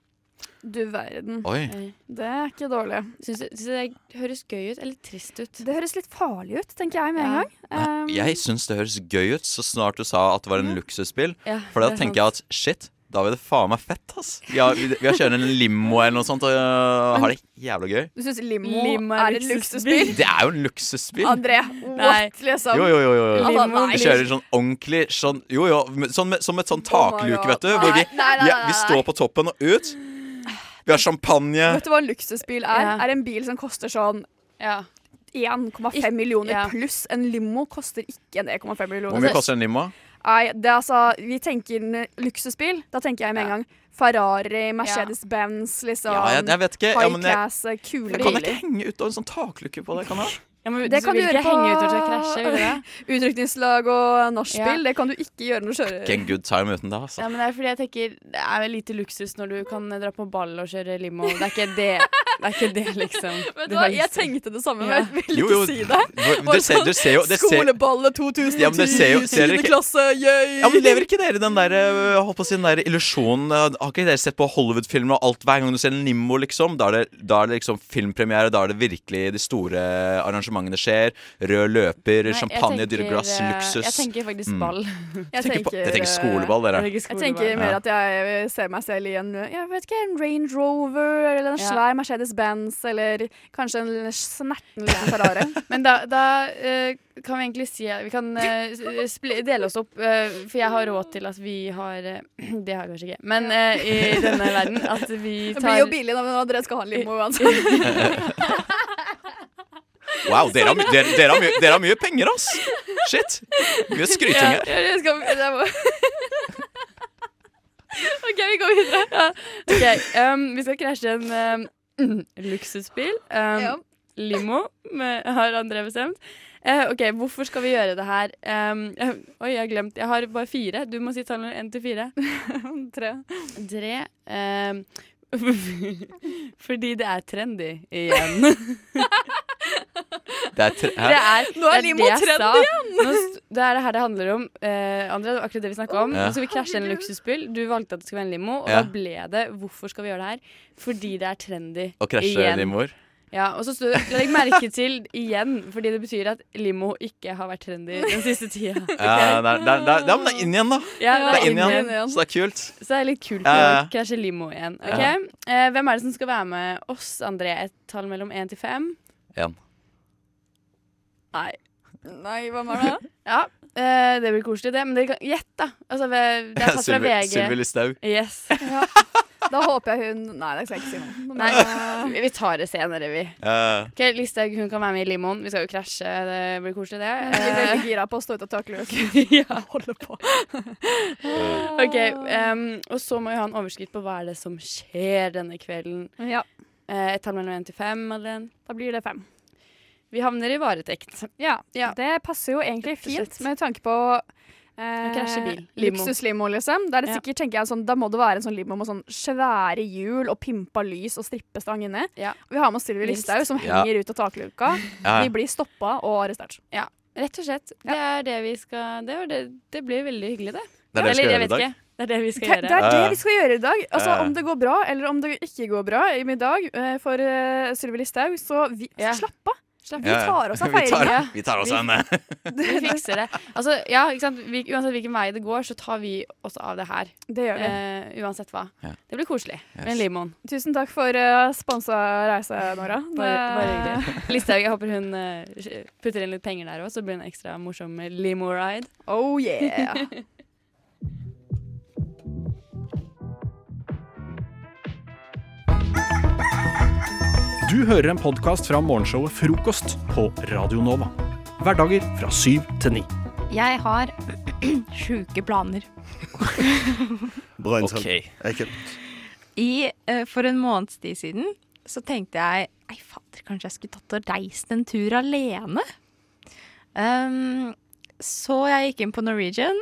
Du verden. Oi. Det er ikke dårlig. Syns du, syns det høres gøy ut, eller trist ut? Det høres litt farlig ut, tenker jeg med en gang. Um, Jeg syns det høres gøy ut så snart du sa at det var en luksusbil. Ja, For da er tenker jeg at shit, da blir det faen meg fett, ass. Vi har, vi, har kjørt en limo eller noe sånt og øh, har det jævla gøy. Du syns limo, Limo er er en luksusbil? luksusbil? Det er jo en luksusbil. André, what, liksom? Jo, jo, jo. jo. Altså. Vi kjører sånn ordentlig sånn Jo, jo, med- sånn med, som et sånn takluke, vet du. Hvor vi, vi, vi står på toppen og ut. Vi har champagne. Vet du hva en luksusbil er? Ja. Er en bil som koster sånn Ja. 1,5 millioner Ja. pluss. En limo koster ikke en 1,5 millioner. Hvor mye koster en limo? Nei, det er altså Vi tenker en luksusbil. Da tenker jeg med en gang Ferrari, Mercedes-Benz, liksom. Ja, jeg, jeg vet ikke. Ja, High men jeg, class, kule jeg kan biler. ikke henge ut av en sånn taklukke på det, kan jeg? Ja, men Det du kan du vil gjøre ikke på utrykningslag og nachspiel. Ja. Det kan du ikke gjøre når du kjører. Ikke en good time uten det, altså. Ja, men det er fordi jeg tenker Det er lite luksus når du kan dra på ball og kjøre limo. Det er ikke det, det, er ikke det liksom. Vet Du hva, Jeg tenkte det samme, men jeg ville Jo, ikke jo, si det. dere ser- dere ser jo- dere ser- Skoleballe 2010, Ja, men dere ser jo- ser dere ikke- klasse, yay! Ja, men Lever ikke dere den der, holdt på å si, den der illusjonen øh, Har ikke dere sett på Hollywood-filmer og alt hver gang du ser en limo, liksom? Da er det, da er det liksom filmpremiere, da er det virkelig de store arrangementene skjer. Rød løper, Nei, champagne, tenker, dyre glass, eh, luksus. Jeg tenker faktisk Mm. ball. Jeg tenker på- tenker, jeg tenker skoleball, dere. Jeg tenker Jeg tenker mer at jeg ser meg selv i en Jeg vet ikke, en Range Rover eller en Ja. svær Mercedes-Benz eller kanskje en snerten liten Ferrari. Men da, da uh, kan vi egentlig si vi kan uh, dele oss opp, uh, for jeg har råd til at vi har uh, Det har jeg kanskje ikke, men eh, i denne verden at vi Det blir jo billig når dere skal ha en limo uansett. Wow, dere har, dere, dere, har mye, dere har mye penger, ass! Shit! Mye skryting her. Ja, skal. OK, vi går videre. Ja. Ok, um, Vi skal krasje en um, luksusbil. Um, Ja. Limo, med, har André bestemt. Uh, ok, Hvorfor skal vi gjøre det her? Um, uh, oi, jeg har glemt. Jeg har bare fire. Du må si tallene én til fire. Tre. Tre. Um, fordi det er trendy igjen. Det er tre, Det er, Nå er limo sa. igjen! Nå, det er det her det handler om. Eh, André, det var akkurat det vi snakka om. Ja. Nå skal vi krasje en luksusbil. Du valgte at det skulle være en limo, og Ja. da ble det Hvorfor skal vi gjøre det her? Fordi det er trendy. Å krasje limoer. Ja, og så stod, Legg merke til igjen, fordi det betyr at limo ikke har vært trendy den siste tida. Ja, det er, det er, det er, ja, men det er inn igjen, da. Ja, Det er inn igjen, igjen. så det er kult. Så det er litt kult å krasje limo igjen. Ok? Ja. Eh, hvem er det som skal være med oss, André? Et tall mellom én til fem? En. Nei. Nei, hva var det? Ja, eh, det blir koselig, det. Men dere kan gjett, da. Altså, det er tatt fra Sylvi VG. Sylvi Listhaug. Yes. Da håper jeg hun Nei, det skal jeg ikke si noe. Nei, Men, vi vi tar det senere, vi. Ja. Ok, Listhaug hun kan være med i limoen. Vi skal jo krasje. Det blir koselig, det. eh, jeg er Eh, veldig gira på å stå ut av takluken. ja. Holde på. Ok, em, Og så må vi ha en overskrift på hva er det som skjer denne kvelden. Ja, Eh, et tall mellom én til fem, Madeleine. da blir det fem. Vi havner i varetekt. Ja, Ja. det passer jo egentlig fint med tanke på. Limo. Luksuslimo, liksom. Da er det Ja. sikkert, tenker jeg, sånn, da må det være en sånn limo med sånn svære hjul og pimpa lys og strippestang inni. Ja. Vi har med oss Sylvi Listhaug, som Ja. henger ut av takluka. Ja. Vi blir stoppa og arrestert. Rett og slett. Det er det vi skal Det, var det, det blir veldig hyggelig, det. Det er det vi skal Eller, gjøre i vet dag. Det er det vi skal gjøre. det er det vi skal gjøre i dag. Altså, ja. Om det går bra, eller om det ikke går bra i dag eh, for uh, Sylvi Listhaug, så vi, Ja. slapp av. Slapp Vi tar oss av Vi feiringa. vi tar oss av henne. Vi fikser det. Altså, ja, ikke sant? Vi, uansett hvilken vei det går, så tar vi oss av det her. Det gjør vi. Uh, uansett hva. Ja. Det blir koselig med en limoen. Tusen takk for uh, sponsa reise, Nora. Bare, bare hyggelig. Listhaug, jeg håper hun uh, putter inn litt penger der òg, så blir det en ekstra morsom limo-ride. Oh yeah. Du hører en podkast fra morgenshowet Frokost på Radio Nova. Hverdager fra syv til ni. Jeg har sjuke planer. Bra innsats. Ok. Jeg. I, eh, for en måneds tid siden så tenkte jeg Ei, fader, kanskje jeg skulle tatt og reist en tur alene? Um, så jeg gikk inn på Norwegian,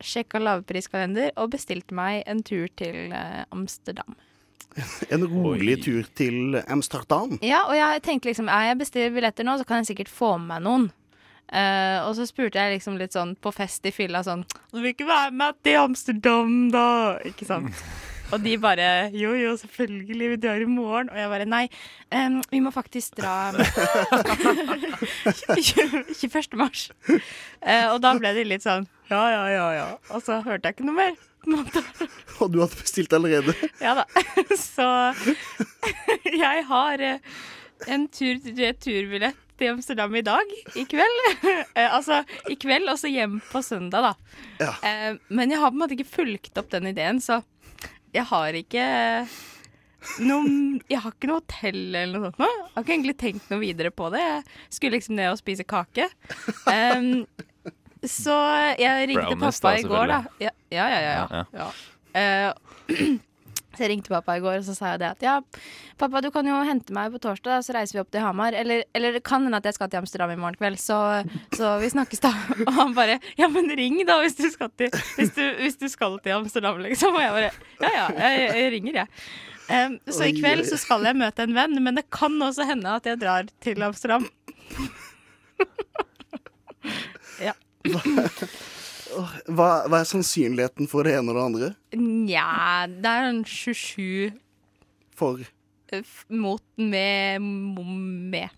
sjekka lavpriskalender og bestilte meg en tur til eh, Amsterdam. En rolig tur til Amsterdam. Ja, og jeg tenkte liksom ja, jeg bestiller billetter nå, så kan jeg sikkert få med meg noen. Uh, og så spurte jeg liksom litt sånn på fest i fylla sånn Du vil ikke være med til Amsterdam, da? Ikke sant? Og de bare Jo, jo, selvfølgelig, vi drar i morgen. Og jeg bare nei, um, vi må faktisk dra 21. mars. Uh, og da ble de litt sånn ja, ja, ja, ja. Og så hørte jeg ikke noe mer. Og du hadde bestilt allerede. Ja da. Så jeg har eh, en tur returbillett til Amsterdam i dag. I kveld. Eh, altså i kveld, og så hjem på søndag, da. Ja. Men jeg har på en måte ikke fulgt opp den ideen, så jeg har ikke noe, jeg har ikke noe hotell eller noe sånt. nå. Jeg har ikke egentlig tenkt noe videre på det. Jeg skulle liksom ned og spise kake. Em, så jeg ringte Brownies, pappa da, i går, da. Ja, ja, ja. ja, Ja, ja. Eh, så jeg ringte pappa i går og så sa jeg det at ja, pappa du kan jo hente meg på torsdag, så reiser vi opp til Hamar. Eller, eller det kan hende at jeg skal til Amsterdam i morgen kveld, så, så vi snakkes da. Og han bare ja, men ring da hvis du skal til, hvis du, hvis du skal til Amsterdam, liksom. Og jeg bare ja ja, jeg, jeg ringer, jeg. Um, så i kveld så skal jeg møte en venn, men det kan også hende at jeg drar til Amsterdam. Hva, hva er sannsynligheten for det ene og det andre? Nja, det er en 27 For mot med med.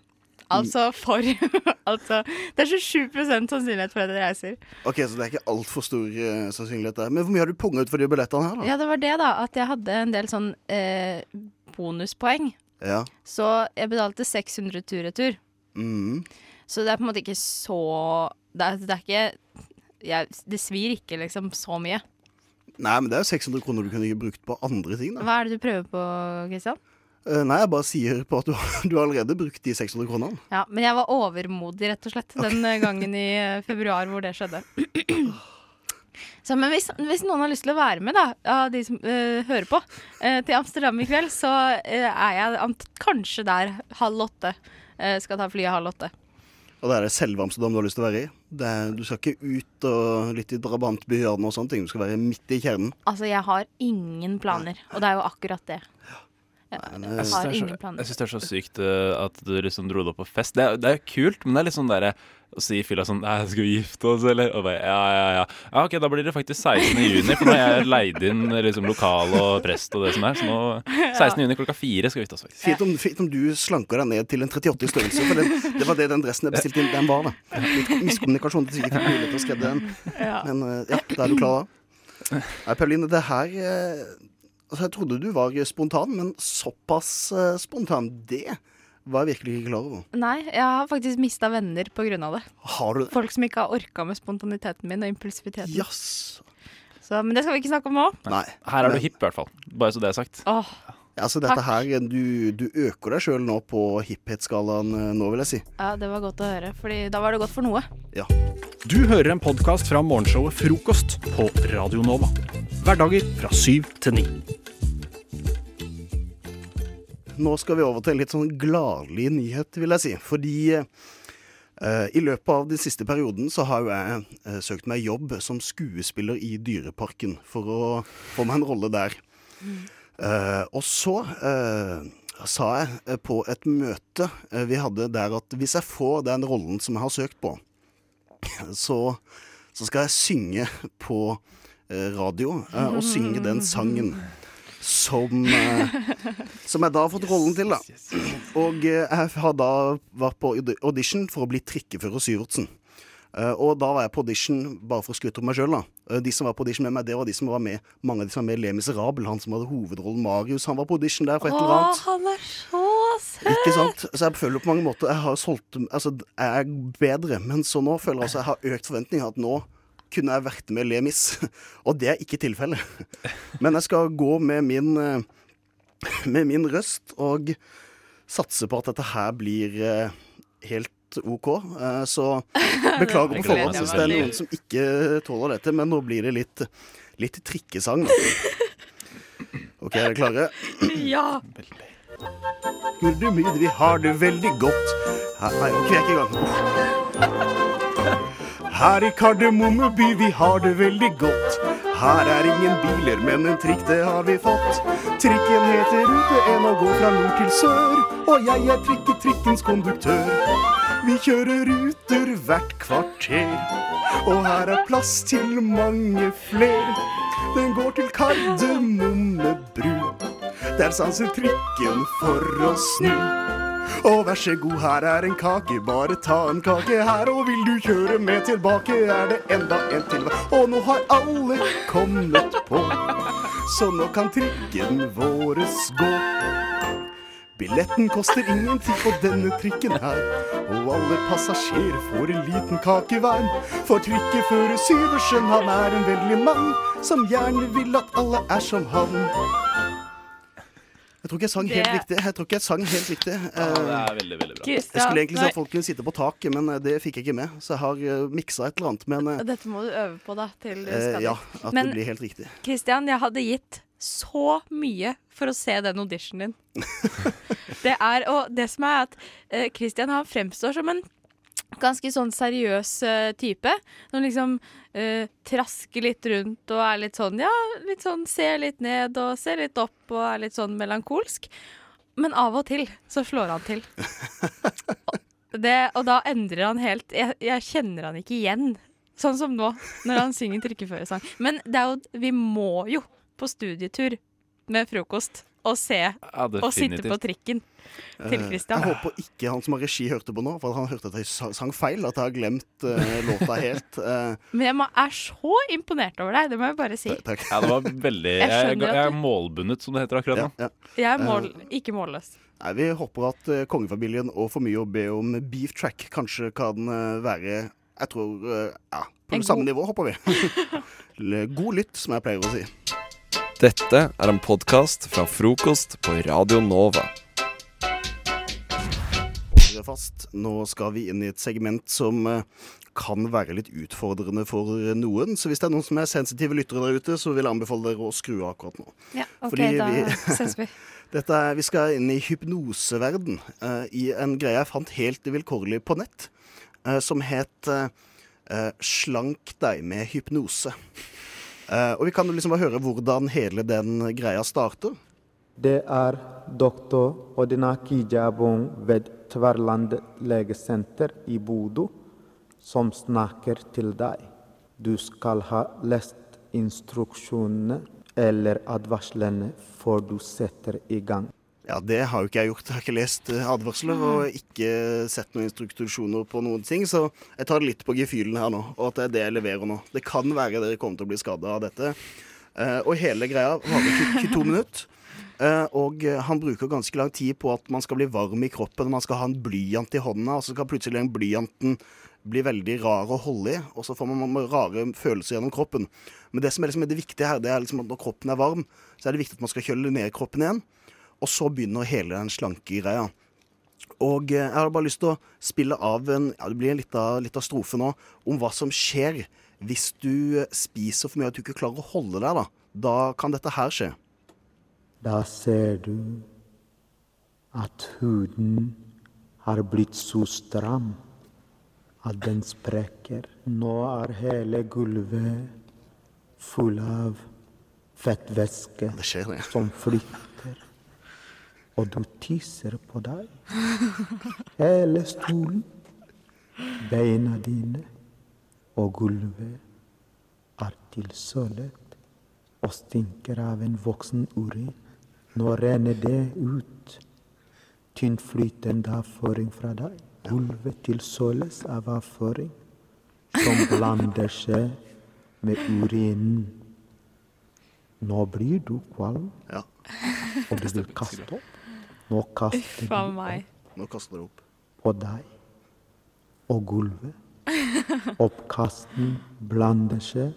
Altså for Altså, det er 27 sannsynlighet for at jeg reiser. Ok, Så det er ikke altfor stor uh, sannsynlighet der. Men hvor mye har du punga ut for de billettene her, da? Ja, det var det, da. At jeg hadde en del sånn eh, bonuspoeng. Ja. Så jeg betalte 600 tur-retur. Mm. Så det er på en måte ikke så Det er, det er ikke jeg, Det svir ikke liksom så mye. Nei, men det er jo 600 kroner du kunne brukt på andre ting, da. Hva er det du prøver på, Kristian? Eh, nei, jeg bare sier på at du, du har allerede brukt de 600 kronene. Ja, men jeg var overmodig, rett og slett, den okay. gangen i eh, februar hvor det skjedde. Så, men hvis, hvis noen har lyst til å være med, da, av de som uh, hører på, uh, til Amsterdam i kveld, så uh, er jeg kanskje der halv åtte. Eh, skal ta flyet halv åtte. Og det er det selve Amsterdam du har lyst til å være i. Det er, du skal ikke ut og litt i drabantbyhjørnet og sånne ting. Du skal være midt i kjernen. Altså, jeg har ingen planer, og det er jo akkurat det. Jeg, jeg syns det, er så- det er sykt eh, at du liksom dro det opp på fest. Det er, det er kult, men det er litt sånn derre å si i fylla sånn Nei, skal vi gifte oss, eller? Og bare, ja, ja, ja. Ja, OK, da blir det faktisk 16. juni, for nå har jeg leid inn liksom lokal og prest og det som er. Så nå 16. juni klokka fire skal vi gifte oss, faktisk. Fint om, fint om du slanker deg ned til en 38 i størrelse, for det, det var det den dressen jeg bestilte inn, den var, da. Litt miskommunikasjon til sikkert mulig til å skredde den. Men eh, ja, da er du klar, da. Nei, Pauline, det her eh, Altså, jeg trodde du var spontan, men såpass uh, spontan, det var jeg virkelig ikke klar over. Nei, jeg har faktisk mista venner av det. Har du det? Folk som ikke har orka med spontaniteten min og impulsiviteten. Yes. Så, men det skal vi ikke snakke om nå. Nei. Her er du hipp, i hvert fall. Bare så det er sagt. Åh, Ja, altså dette Takk. her, du, du øker deg sjøl nå på hipphetsskalaen eh, nå, vil jeg si. ja, det var godt å høre, Fordi da var det godt for noe. Du hører en podkast fra morgenshowet Frokost på Radio Nova. Hverdager fra syv til ni. Nå skal vi over til en litt sånn gladelig nyhet, vil jeg si. Fordi eh, i løpet av den siste perioden så har jo jeg eh, søkt meg jobb som skuespiller i Dyreparken for å få meg en rolle der. Eh, og så eh, sa jeg på et møte eh, vi hadde der at hvis jeg får den rollen som jeg har søkt på, så, så skal jeg synge på eh, radio, eh, og synge den sangen som, eh, som jeg da har fått rollen til, da. Og eh, jeg har da vært på audition for å bli trikkefører Syvertsen. Uh, og da var jeg på audition bare for å skryte av meg sjøl, da. Eh, de som var på audition med meg, det var de som var med mange av de som var med i Le Miserable. Han som hadde hovedrollen Marius, han var på audition der for et eller Åh, annet. han er så søt! Ikke sant? Så jeg føler på mange måter Jeg har solgt Altså, jeg er bedre, men så nå føler jeg altså jeg har økt forventninger. At nå kunne jeg vært med Lemis. Og det er ikke tilfellet. Men jeg skal gå med min eh, Med min røst og satse på at dette her blir eh, helt OK. Eh, så beklager på forhånd hvis det er noen som ikke tåler dette, men nå blir det litt, litt trikkesang. Da. OK, er dere klare? Ja. Gurdemyr, vi har det veldig godt. Her, nei, ok, jeg ikke i gang. Her i Kardemomme by, vi har det veldig godt. Her er ingen biler, men en trikk, det har vi fått. Trikken heter Rute 1 og går fra nord til sør. Og jeg er trikketrikkens konduktør. Vi kjører ruter hvert kvarter. Og her er plass til mange fler. Den går til Kardemomme bru. Der sanser trikken for å snu. Og vær så god, her er en kake, bare ta en kake her. Og vil du kjøre med tilbake, er det enda en til. Og nå har alle kommet på, så nå kan trikken våres gå. Billetten koster ingenting på denne trikken her, og alle passasjerer får en liten kake hver. For trikkefører Syversen, han er en vennlig mann, som gjerne vil at alle er som han. Jeg tror ikke jeg sang helt Det- riktig. Jeg tror ikke jeg sang helt riktig. Ja, det er veldig, veldig bra. Jeg skulle egentlig si at folk kunne sitte på taket, men eh, det fikk jeg ikke med. Så jeg har uh, miksa et eller annet. Men eh, Dette må du øve på, da. Til du eh, skal ja, at Men det blir helt riktig. Kristian, jeg hadde gitt så mye for å se den auditionen din. det er, og det som er at Kristian Christian han fremstår som en ganske sånn seriøs eh, type. Som liksom eh, trasker litt rundt og er litt sånn ja, litt sånn ser litt ned og ser litt opp og er litt sånn melankolsk. Men av og til så slår han til. Det, og da endrer han helt jeg, jeg kjenner han ikke igjen. Sånn som nå, når han synger trykkeførersang. Men det er jo, vi må jo på studietur med frokost og se og sitte på trikken til Eh, Christian. Jeg håper ikke han som har regi hørte på nå, for han hørte at jeg sang feil. At jeg har glemt uh, låta helt. Uh. Men jeg er så imponert over deg, det må jeg bare si. takk. Ja, det var veldig Jeg Jeg, jeg, er målbundet, som det heter akkurat nå. Ja, Jeg er mål, ikke målløs. Nei, Vi håper at uh, kongefamilien og For mye å be om beef track kanskje kan være Jeg tror ja, på det samme nivå, håper vi. God lytt, som jeg pleier å si. Dette er en podkast fra frokost på Radio Nova. Hold fast. Nå skal vi inn i et segment som eh, kan være litt utfordrende for eh, noen. Så hvis det er noen som er sensitive lyttere der ute, så vil jeg anbefale dere å skru av akkurat nå. Ja, OK, Fordi da vi- ses vi. Dette er, vi skal inn i hypnoseverden, uh, i en greie jeg fant helt vilkårlig på nett, uh, som het eh, 'Slank deg med hypnose'. Eh, og vi kan liksom bare høre hvordan hele den greia starter. Det er doktor Odinaki Jabong ved Tverland legesenter i Bodø som snakker til deg. Du skal ha lest instruksjonene eller advarslene før du setter i gang. Ja, det har jo ikke jeg gjort. Jeg har ikke lest eh, advarsler og ikke sett noen instruksjoner på noen ting, så jeg tar det litt på gefühlen her nå, og at det er det jeg leverer nå. Det kan være dere kommer til å bli skada av dette. Eh, og hele greia varer 22 minutter. Eh, og han bruker ganske lang tid på at man skal bli varm i kroppen, man skal ha en blyant i hånda, og så skal plutselig den blyanten bli veldig rar å holde i, og så får man rare følelser gjennom kroppen. Men det som er, liksom det viktige her, det er liksom at når kroppen er varm, så er det viktig at man skal kjøle ned kroppen igjen. Og så begynner hele den slanke greia. Og eh, jeg har bare lyst til å spille av en ja, Det blir en liten, liten strofe nå om hva som skjer hvis du spiser for mye at du ikke klarer å holde deg. Da Da kan dette her skje. Da ser du at huden har blitt så stram at den sprekker. Nå er hele gulvet full av fettvæske som flytter. Og du tisser på deg. Hele stolen, beina dine og gulvet er tilsølet og stinker av en voksen urin. Nå renner det ut tynnflytende avføring fra deg. Gulvet tilsøles av avføring som blander seg med urinen. Nå blir du kvalm, og du vil kaste opp. Nå kaster Uff du a meg. Nå kaster du opp. på deg og gulvet. Oppkasten blander seg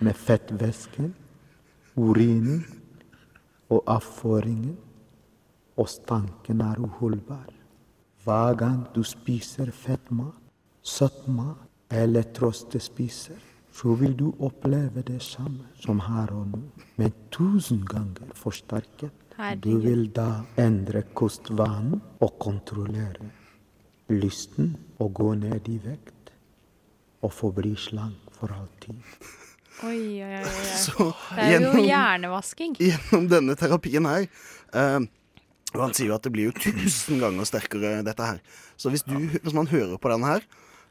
med fettvæsken, urinen og avføringen. og stanken er uholdbar. Hver gang du spiser fett mat, søtt mat eller trostespiser, så vil du oppleve det samme som her og nå, men tusen ganger forsterket. Du vil da endre kostvanen og kontrollere lysten og gå ned i vekt og forbli slank for alltid. Oi, oi, oi. oi. Så Det er jo hjernevasking. Gjennom denne terapien her eh, Og han sier jo at det blir jo tusen ganger sterkere, dette her. Så hvis, du, hvis man hører på den her,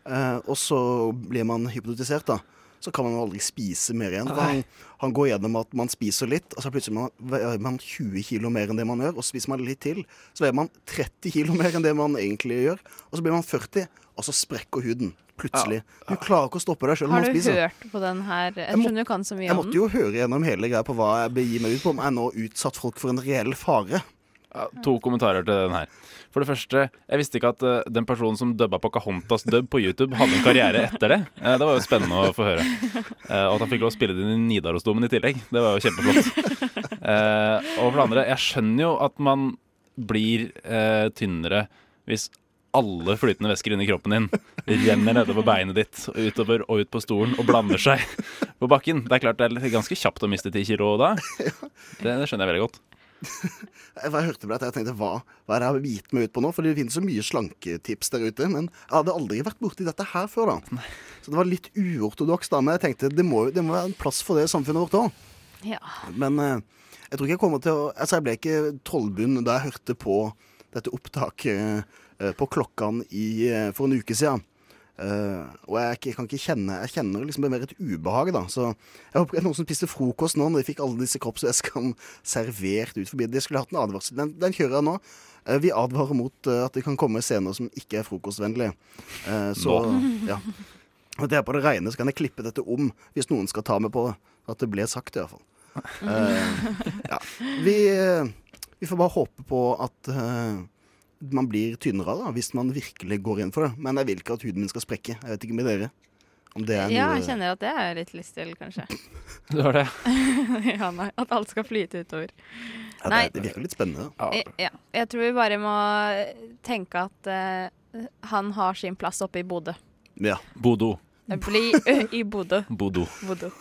eh, og så blir man hypnotisert, da, så kan man jo aldri spise mer igjen. Han, han går gjennom at man spiser litt, og så plutselig man, veier man 20 kilo mer enn det man gjør. Og så spiser man litt til, så veier man 30 kilo mer enn det man egentlig gjør. Og så blir man 40, og så sprekker huden. Plutselig. Du klarer ikke å stoppe deg sjøl Har når du man spiser. hørt på den her? Jeg Jeg må- du Jeg måtte jo høre gjennom hele greia på hva jeg begir meg ut på, om jeg nå utsatt folk for en reell fare. Ja, to kommentarer til den her. For det første, jeg visste ikke at uh, den personen som dubba Pocahontas dub på YouTube, hadde en karriere etter det. Uh, det var jo spennende å få høre. Uh, og at han fikk lov å spille det inn i Nidarosdomen i tillegg. Det var jo kjempeflott. Og for det andre, jeg skjønner jo at man blir tynnere hvis alle flytende væsker inni kroppen din renner nedover beinet ditt og utover og ut på stolen og blander seg på bakken. Det er klart det er ganske kjapt å miste ti kilo da. Det, det skjønner jeg veldig godt. Jeg hørte på dette, jeg tenkte hva, hva er det jeg har gitt meg ut på nå? For det finnes så mye slanketips der ute. Men jeg hadde aldri vært borti dette her før, da. Så det var litt uortodoks, da. Men jeg tenkte det må, det må være en plass for det i samfunnet vårt òg. Ja. Men eh, jeg tror ikke jeg kommer til å Altså, jeg ble ikke trollbund da jeg hørte på dette opptaket eh, på klokkene i, eh, for en uke siden. Eh, og jeg, jeg, kan ikke kjenne Jeg kjenner liksom mer et ubehag, da. Så jeg håper det er noen som spiste frokost nå når de fikk alle disse kroppsvæskene servert ut forbi. De skulle hatt en advarsel. Den, den kjører jeg nå. Uh, vi advarer mot uh, at det kan komme scener som ikke er frokostvennlige. Så Nå. ja. Og det er på det reine, så kan jeg klippe dette om hvis noen skal ta meg på det. At det ble sagt, i hvert fall. Ja. vi, vi får bare håpe på at man blir tynnere da, hvis man virkelig går inn for det. Men jeg vil ikke at huden min skal sprekke. Jeg vet ikke med dere. Om det er Ja, jeg kjenner at det er jeg litt lyst til, kanskje. Du har det? ja, nei, at alt skal flyte utover. ja, det, det virker litt spennende. Eh, Ja, jeg tror vi bare må tenke at uh, han har sin plass oppe i Bodø. Ja. Bodo. Bli i Bodø. Bodø.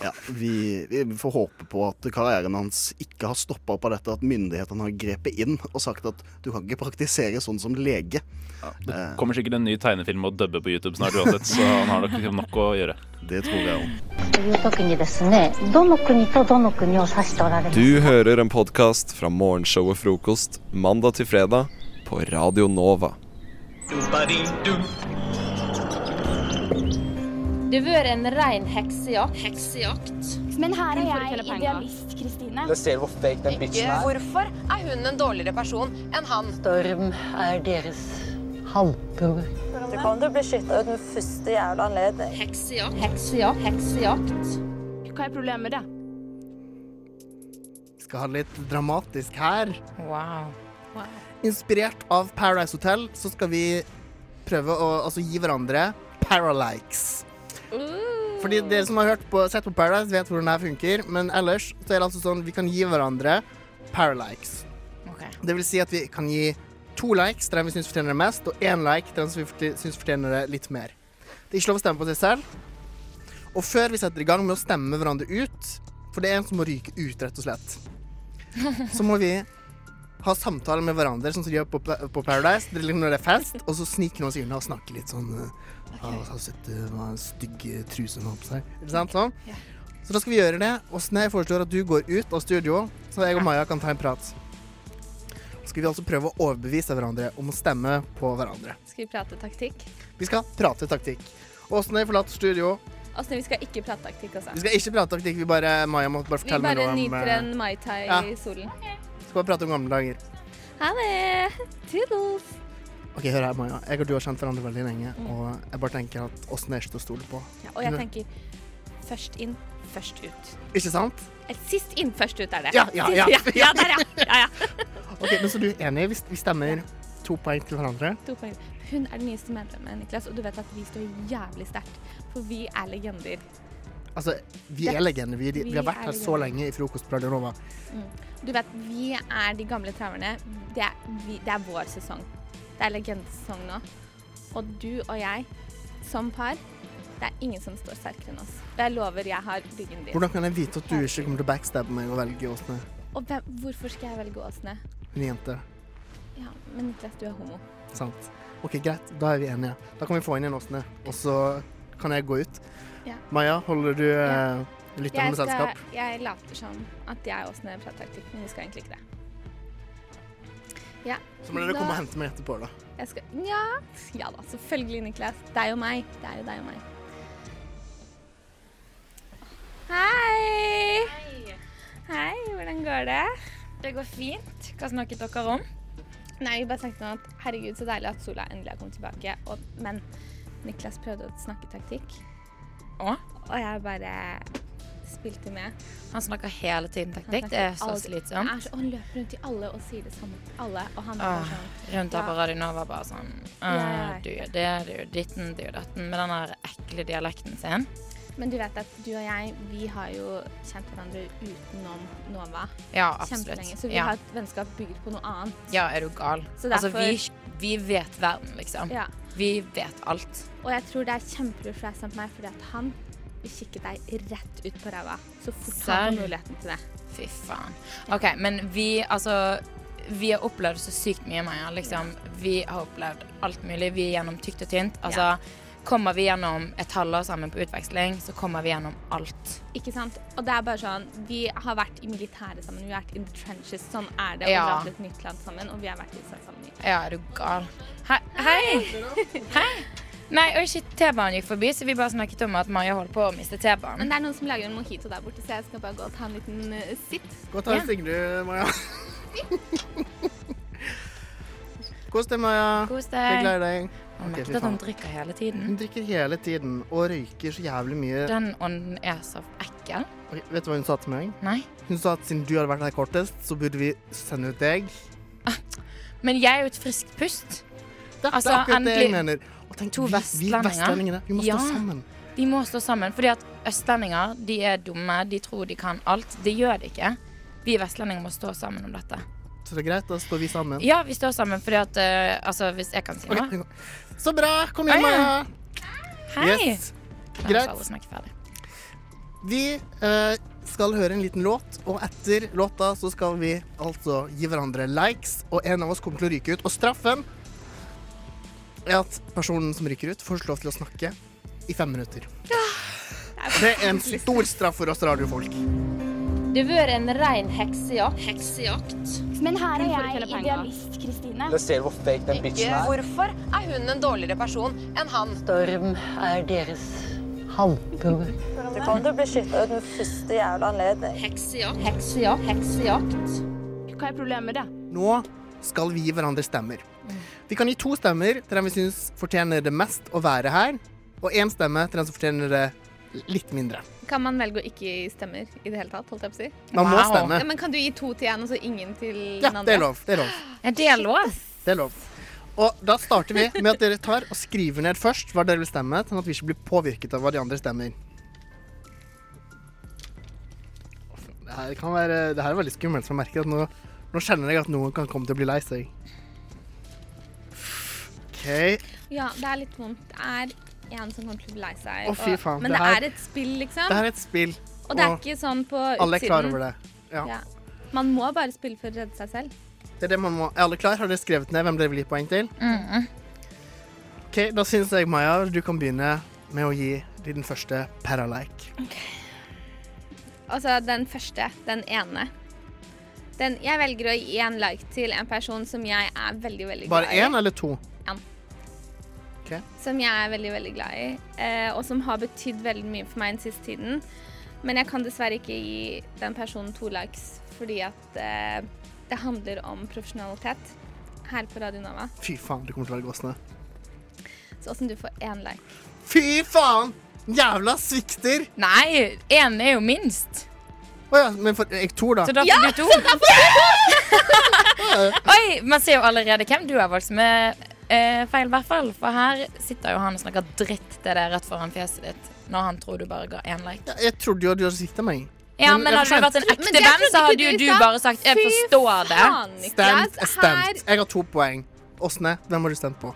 Ja, vi, vi, får håpe på at karrieren hans ikke har stoppa av dette at myndighetene har grepet inn og sagt at du kan ikke praktisere sånn som lege. Ja, det eh. kommer sikkert en ny tegnefilm Å dubbe på YouTube snart uansett, så han har nok, liksom nok å gjøre. Det tror jeg òg. Du hører en podkast fra morgenshow og frokost mandag til fredag på Radio Nova. Du, det har vært en ren heksejakt. Heksejakt. Men her er jeg idealist, Kristine. Jeg ser hvor fake den bitchen er. Hvorfor er hun en dårligere person enn han? Storm er deres halvbror. Du kommer til å bli skytta ut med første jævla anledning. Heksejakt. Heksejakt. Heksejakt. Hva er problemet med det? Skal ha det litt dramatisk her. Wow. Inspirert av Paradise Hotel så skal vi prøve å altså, gi hverandre paralikes. Fordi dere som har hørt på, sett på Paradise, vet hvordan det her funker. Men ellers så er det altså sånn vi kan gi hverandre paralikes. Det vil si at vi kan gi to likes til den vi syns fortjener det mest, og én like til den som vi syns fortjener det litt mer. Det er ikke lov å stemme på seg selv. Og før vi setter i gang med å stemme hverandre ut, for det er en som må ryke ut, rett og slett, så må vi ha samtaler med hverandre, sånn som de gjør på, på Paradise. Det når det er fest, og så sniker noen seg unna og snakker litt sånn uh, ah, setter sett uh, en stygg truse på seg? Ikke sant? Sånn. Så da skal vi gjøre det. Åsne, jeg foreslår at du går ut av studio, så jeg og Maja kan ta en prat. Så skal vi altså prøve å overbevise hverandre om å stemme på hverandre. Skal vi prate taktikk? Vi skal prate taktikk. Åsne forlater studio. Altså, vi skal ikke prate taktikk, altså. Vi skal ikke prate taktikk, vi bare, Maja må bare fortelle meg bare noe om nyter eh, en Mai Tai ja. i solen. Skal bare prate om gamle dager. Ha det! Toodles! Ok, hør her, Maja. Jeg og du har kjent hverandre veldig lenge, og jeg bare tenker at åssen er ikke til å stole på. Ja, og jeg tenker først inn, først ut. Ikke sant? Sist inn, først ut er det. Ja, ja, ja. ja, ja, der, ja. ja, ja. Ok, men Så du er enig? Vi, vi stemmer to poeng til hverandre? To poeng. Hun er det nyeste medlemmet, Niklas, og du vet at vi står jævlig sterkt. For vi er legender. Altså, vi er legender. Vi, vi, vi har vært er her så lenge i Frokost på Nova. Mm. Du vet, vi er de gamle traverne. Det, det er vår sesong. Det er legendesesong nå. Og du og jeg, som par, det er ingen som står sterkere enn oss. Og Jeg lover, jeg har ryggen din. Hvordan kan jeg vite at du ikke kommer til å backstabbe meg og velge Åsne? Og hvem, hvorfor skal jeg velge Åsne? Hun er jente. Ja, men Niklas, du er homo. Sant. OK, greit. Da er vi enige. Da kan vi få inn en Åsne, og så kan jeg gå ut. Ja. Maja, holder du ja. lytterne med selskap? jeg later som at jeg og Åsne prater taktikk, men vi skal egentlig ikke det. Ja. Så må dere da- komme og hente meg etterpå, da. Jeg skal, ja. ja da, selvfølgelig, Niklas. Deg og meg. Det er jo deg og meg. Hei! Hei, hvordan går det? Det går fint. Hva snakket dere om? Nei, vi bare snakket om at herregud, så deilig at sola endelig har kommet tilbake. Og, men Niklas prøvde å snakke taktikk. Og? Og jeg bare spilte med. Han snakker hele tiden taktikk. Det er så slitsomt. Er så, han løper rundt i alle og sier det samme til alle. Og han Åh, sånn rundt her ja. på Radio Nova bare sånn Ja, «Åh, ja, ja. Du gjør det, du gjør ditten, du gjør datten. Med den der ekle dialekten sin. Men du vet at du og jeg, vi har jo kjent hverandre utenom Nova Ja, absolutt. kjempelenge. Så vi Ja. har et vennskap bygd på noe annet. Ja, er du gal? Så Altså, vi, vi vet verden, liksom. Ja. Vi vet alt. Og jeg tror det er kjempelurt for deg sammen meg, fordi at han kikke deg rett ut på ræva så fort han får muligheten til det. Fy faen. OK, men vi, altså Vi har opplevd så sykt mye, Maja. Liksom, vi har opplevd alt mulig. Vi er gjennom tykt og tynt. Altså, kommer vi gjennom et halvår sammen på utveksling, så kommer vi gjennom alt. Ikke sant? Og det er bare sånn Vi har vært i militæret sammen, vi har vært in the trenches. Sånn er det å Ja. dra til et nytt land sammen, og vi har vært i USA sammen. Ja, er du gal? Hei! Hei! Hei. Nei, og ikke T-banen gikk forbi, så vi bare snakket om at Maja holdt på å miste T-banen. Men det er noen som lager en mojito der borte, så jeg skal bare gå og ta en liten uh, sipp. Gå og ta en sigg, du, Maja. Kos deg, Maja. Kos deg. Jeg gleder deg. Hun Ok, merket fy at hun drikker hele tiden. Hun drikker hele tiden og røyker så jævlig mye. Den ånden er så ekkel. Okay, vet du hva hun sa til meg? Nei. Hun sa at siden du hadde vært her kortest, så burde vi sende ut deg. Men jeg er jo et friskt pust. Det Altså, er akkurat det jeg mener. Tenk, To vi, vi vestlendingene, vi må Ja. stå sammen. Vi må stå sammen, fordi at østlendinger de er dumme. De tror de kan alt. Det gjør de ikke. Vi vestlendinger må stå sammen om dette. Så det er greit, da står vi sammen. Ja, vi står sammen fordi at uh, Altså, hvis jeg kan si noe Så bra! Kom igjen, Maja. Hei! Yes. Greit. Vi uh, skal høre en liten låt, og etter låta så skal vi altså gi hverandre likes, og en av oss kommer til å ryke ut. Og straffen er at personen som ryker ut, får lov til å snakke i fem minutter. Det er en stor straff for oss radiofolk. Det har vært en ren heksejakt. Heksejakt. Men her er jeg idealist, Kristine. Da ser hvor fake den bitchen er. Hvorfor er hun en dårligere person enn han? Storm er deres halvbror. Du kommer til å bli skytta ut med første jævla anledning. Heksejakt. Heksejakt. Heksejakt. Hva er problemet med det? Nå skal vi gi hverandre stemmer. Vi kan gi to stemmer til den vi syns fortjener det mest å være her, og én stemme til den som fortjener det litt mindre. Kan man velge å ikke gi stemmer i det hele tatt? holdt jeg på å si? Man må stemme. Ja, men kan du gi to til en, og så ingen til Ja, den andre? det er lov. Det er lov. Er det lov? Det er lov. Og da starter vi med at dere tar og skriver ned først hva dere vil stemme, sånn at vi ikke blir påvirket av hva de andre stemmer. Det her, kan være, det her er veldig skummelt, for jeg merker at nå, nå kjenner jeg at noen kan komme til å bli lei seg. Ja, det er litt vondt. Det er en som kommer til å bli lei seg. Å, fy og- faen, Men det det, her- er et spill, liksom. Det er et spill. Og det er ikke sånn på utsiden. Alle er klar over det. Ja. Man må bare spille for å redde seg selv. Det er det man må. Er alle klar? Har dere skrevet ned hvem dere vil gi poeng til? OK, da syns jeg, Maja, du kan begynne med å gi din første paralike. Altså, den første, den ene. Den, jeg velger å gi en like til en person som jeg er veldig, veldig Bare glad i. én eller to? En. OK. Som jeg er veldig, veldig glad i, eh, og som har betydd veldig mye for meg den siste tiden. Men jeg kan dessverre ikke gi den personen to likes, fordi at eh, det handler om profesjonalitet her på Radio Nova. Fy faen, du kommer til å være gåsende. Så åssen du får én like. Fy faen! Jævla svikter! Nei, én er jo minst. Å ja, men for jeg to, da. Så da får du to. Oi, man ser jo allerede hvem du har valgt, som er eh, feil, i hvert fall. For her sitter jo han og snakker dritt til deg rett foran fjeset ditt når han tror du bare ga én like. Jeg trodde jo at du hadde sikta meg. Ja, men, er hadde du vært en ekte venn, så hadde jo du bare sagt 'jeg forstår det'. Stemt stemt. Jeg har to poeng. Åsne, hvem har du stemt på?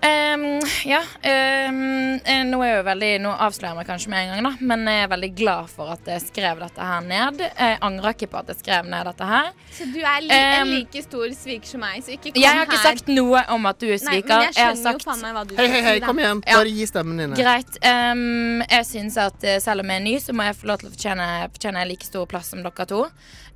Ehm, ja. ehm, eh, nå er jeg jo veldig Nå avslører jeg meg kanskje med en gang, da, men jeg er veldig glad for at jeg skrev dette her ned. Jeg angrer ikke på at jeg skrev ned dette her. Så du er li en Um, like stor sviker som meg, så ikke kom her. Jeg har ikke her. sagt noe om at du er Nei, sviker. men jeg har skjønner sagt jo faen meg hva du Hei, hei, hei, kom igjen. Ja. Bare gi stemmen dine. Greit. ehm, jeg syns at eh, selv om jeg er ny, så må jeg få lov til å fortjene, fortjene like stor plass som dere to.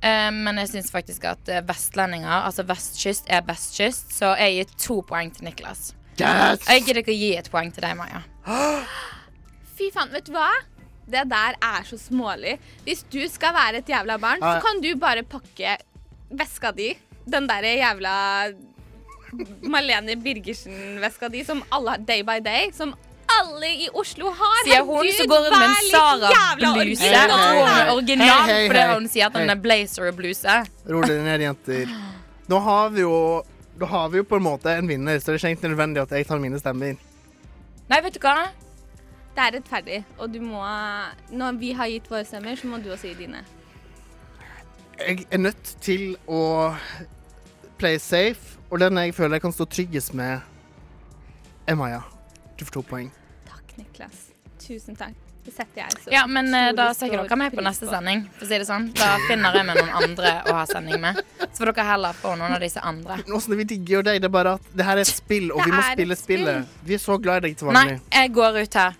Ehm, men jeg syns faktisk at eh, vestlendinger, altså vestkyst, er bestkyst, så jeg gir to poeng til Niklas. Yes! Jeg gidder ikke å gi et poeng til deg, Maja. Fy faen, vet du hva? Det der er så smålig. Hvis du skal være et jævla barn, så kan du bare pakke veska di. Den derre jævla Malene Birgersen-veska di som alle har day by day. Som alle i Oslo har. Sier hun så som går rundt med en Sara-bluse. Hey, hey, hun hey, original For det fordi hun sier at den er blazer-bluse. Rolig ned, jenter. Nå har vi jo Da har vi jo på en måte en vinner, så det er ikke egentlig nødvendig at jeg tar mine stemmer. inn. Nei, vet du hva? Det er rettferdig, og du må Når vi har gitt våre stemmer, så må du også gi dine. Jeg er nødt til å play safe, og den jeg føler jeg kan stå tryggest med, er Maja. Du får to poeng. Takk, Niklas. Tusen takk. Det setter jeg så Ja, men eh, da utrolig ser ikke dere med på neste sending. For å si det sånn. Da finner jeg meg noen andre å ha sending med. Så får dere heller få noen av disse andre. Åsne, vi digger jo deg. Det er bare at det her er et spill, og Det vi må spille spillet. Vi er så glad i deg til Nei, jeg går ut her.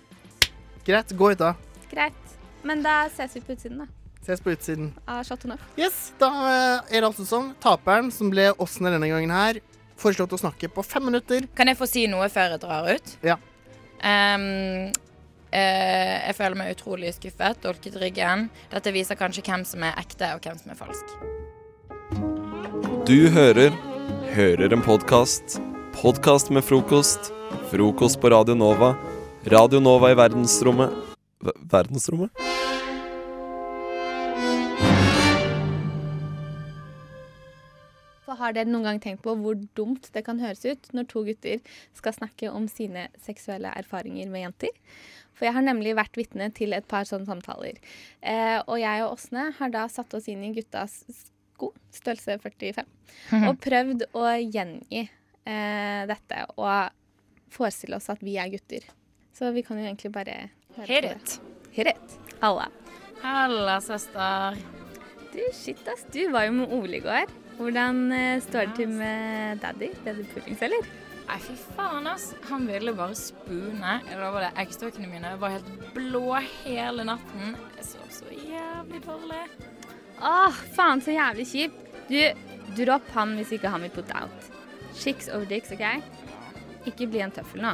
Greit, gå ut, da. Greit. Men da ses vi på utsiden, da. Ses på utsiden. Av Chateau Neuf. Yes, da eh, er det altså sånn. Taperen, som ble Åsne denne gangen her, foreslått å snakke på fem minutter. Kan jeg få si noe før jeg drar ut? Ja. Ehm, eh, jeg føler meg utrolig skuffet. Dolket ryggen. Dette viser kanskje hvem som er ekte, og hvem som er falsk. Du hører Hører en podkast. Podkast med frokost. Frokost på Radio Nova. Radio Nova i verdensrommet v Verdensrommet? Har dere noen gang tenkt på hvor dumt det kan høres ut når to gutter skal snakke om sine seksuelle erfaringer med jenter? For jeg har nemlig vært vitne til et par sånne samtaler. Eh, og jeg og Åsne har da satt oss inn i guttas sko, størrelse 45, Mhm. og prøvd å gjengi eh, dette og forestille oss at vi er gutter. Så vi kan jo egentlig bare høre Hit på det. Herit. Halla. Halla, søster. Du, shit ass, du var jo med Ole i går. Hvordan eh, står det til med daddy? Daddy det pullings, eller? Nei, fy faen, ass. Han ville bare spune. Jeg lover det. Eggstokkene mine var helt blå hele natten. Jeg sov så jævlig dårlig. Åh, faen så jævlig kjipt. Du, dropp han hvis ikke han vil put out. Chicks over dicks, OK? Ikke bli en tøffel nå.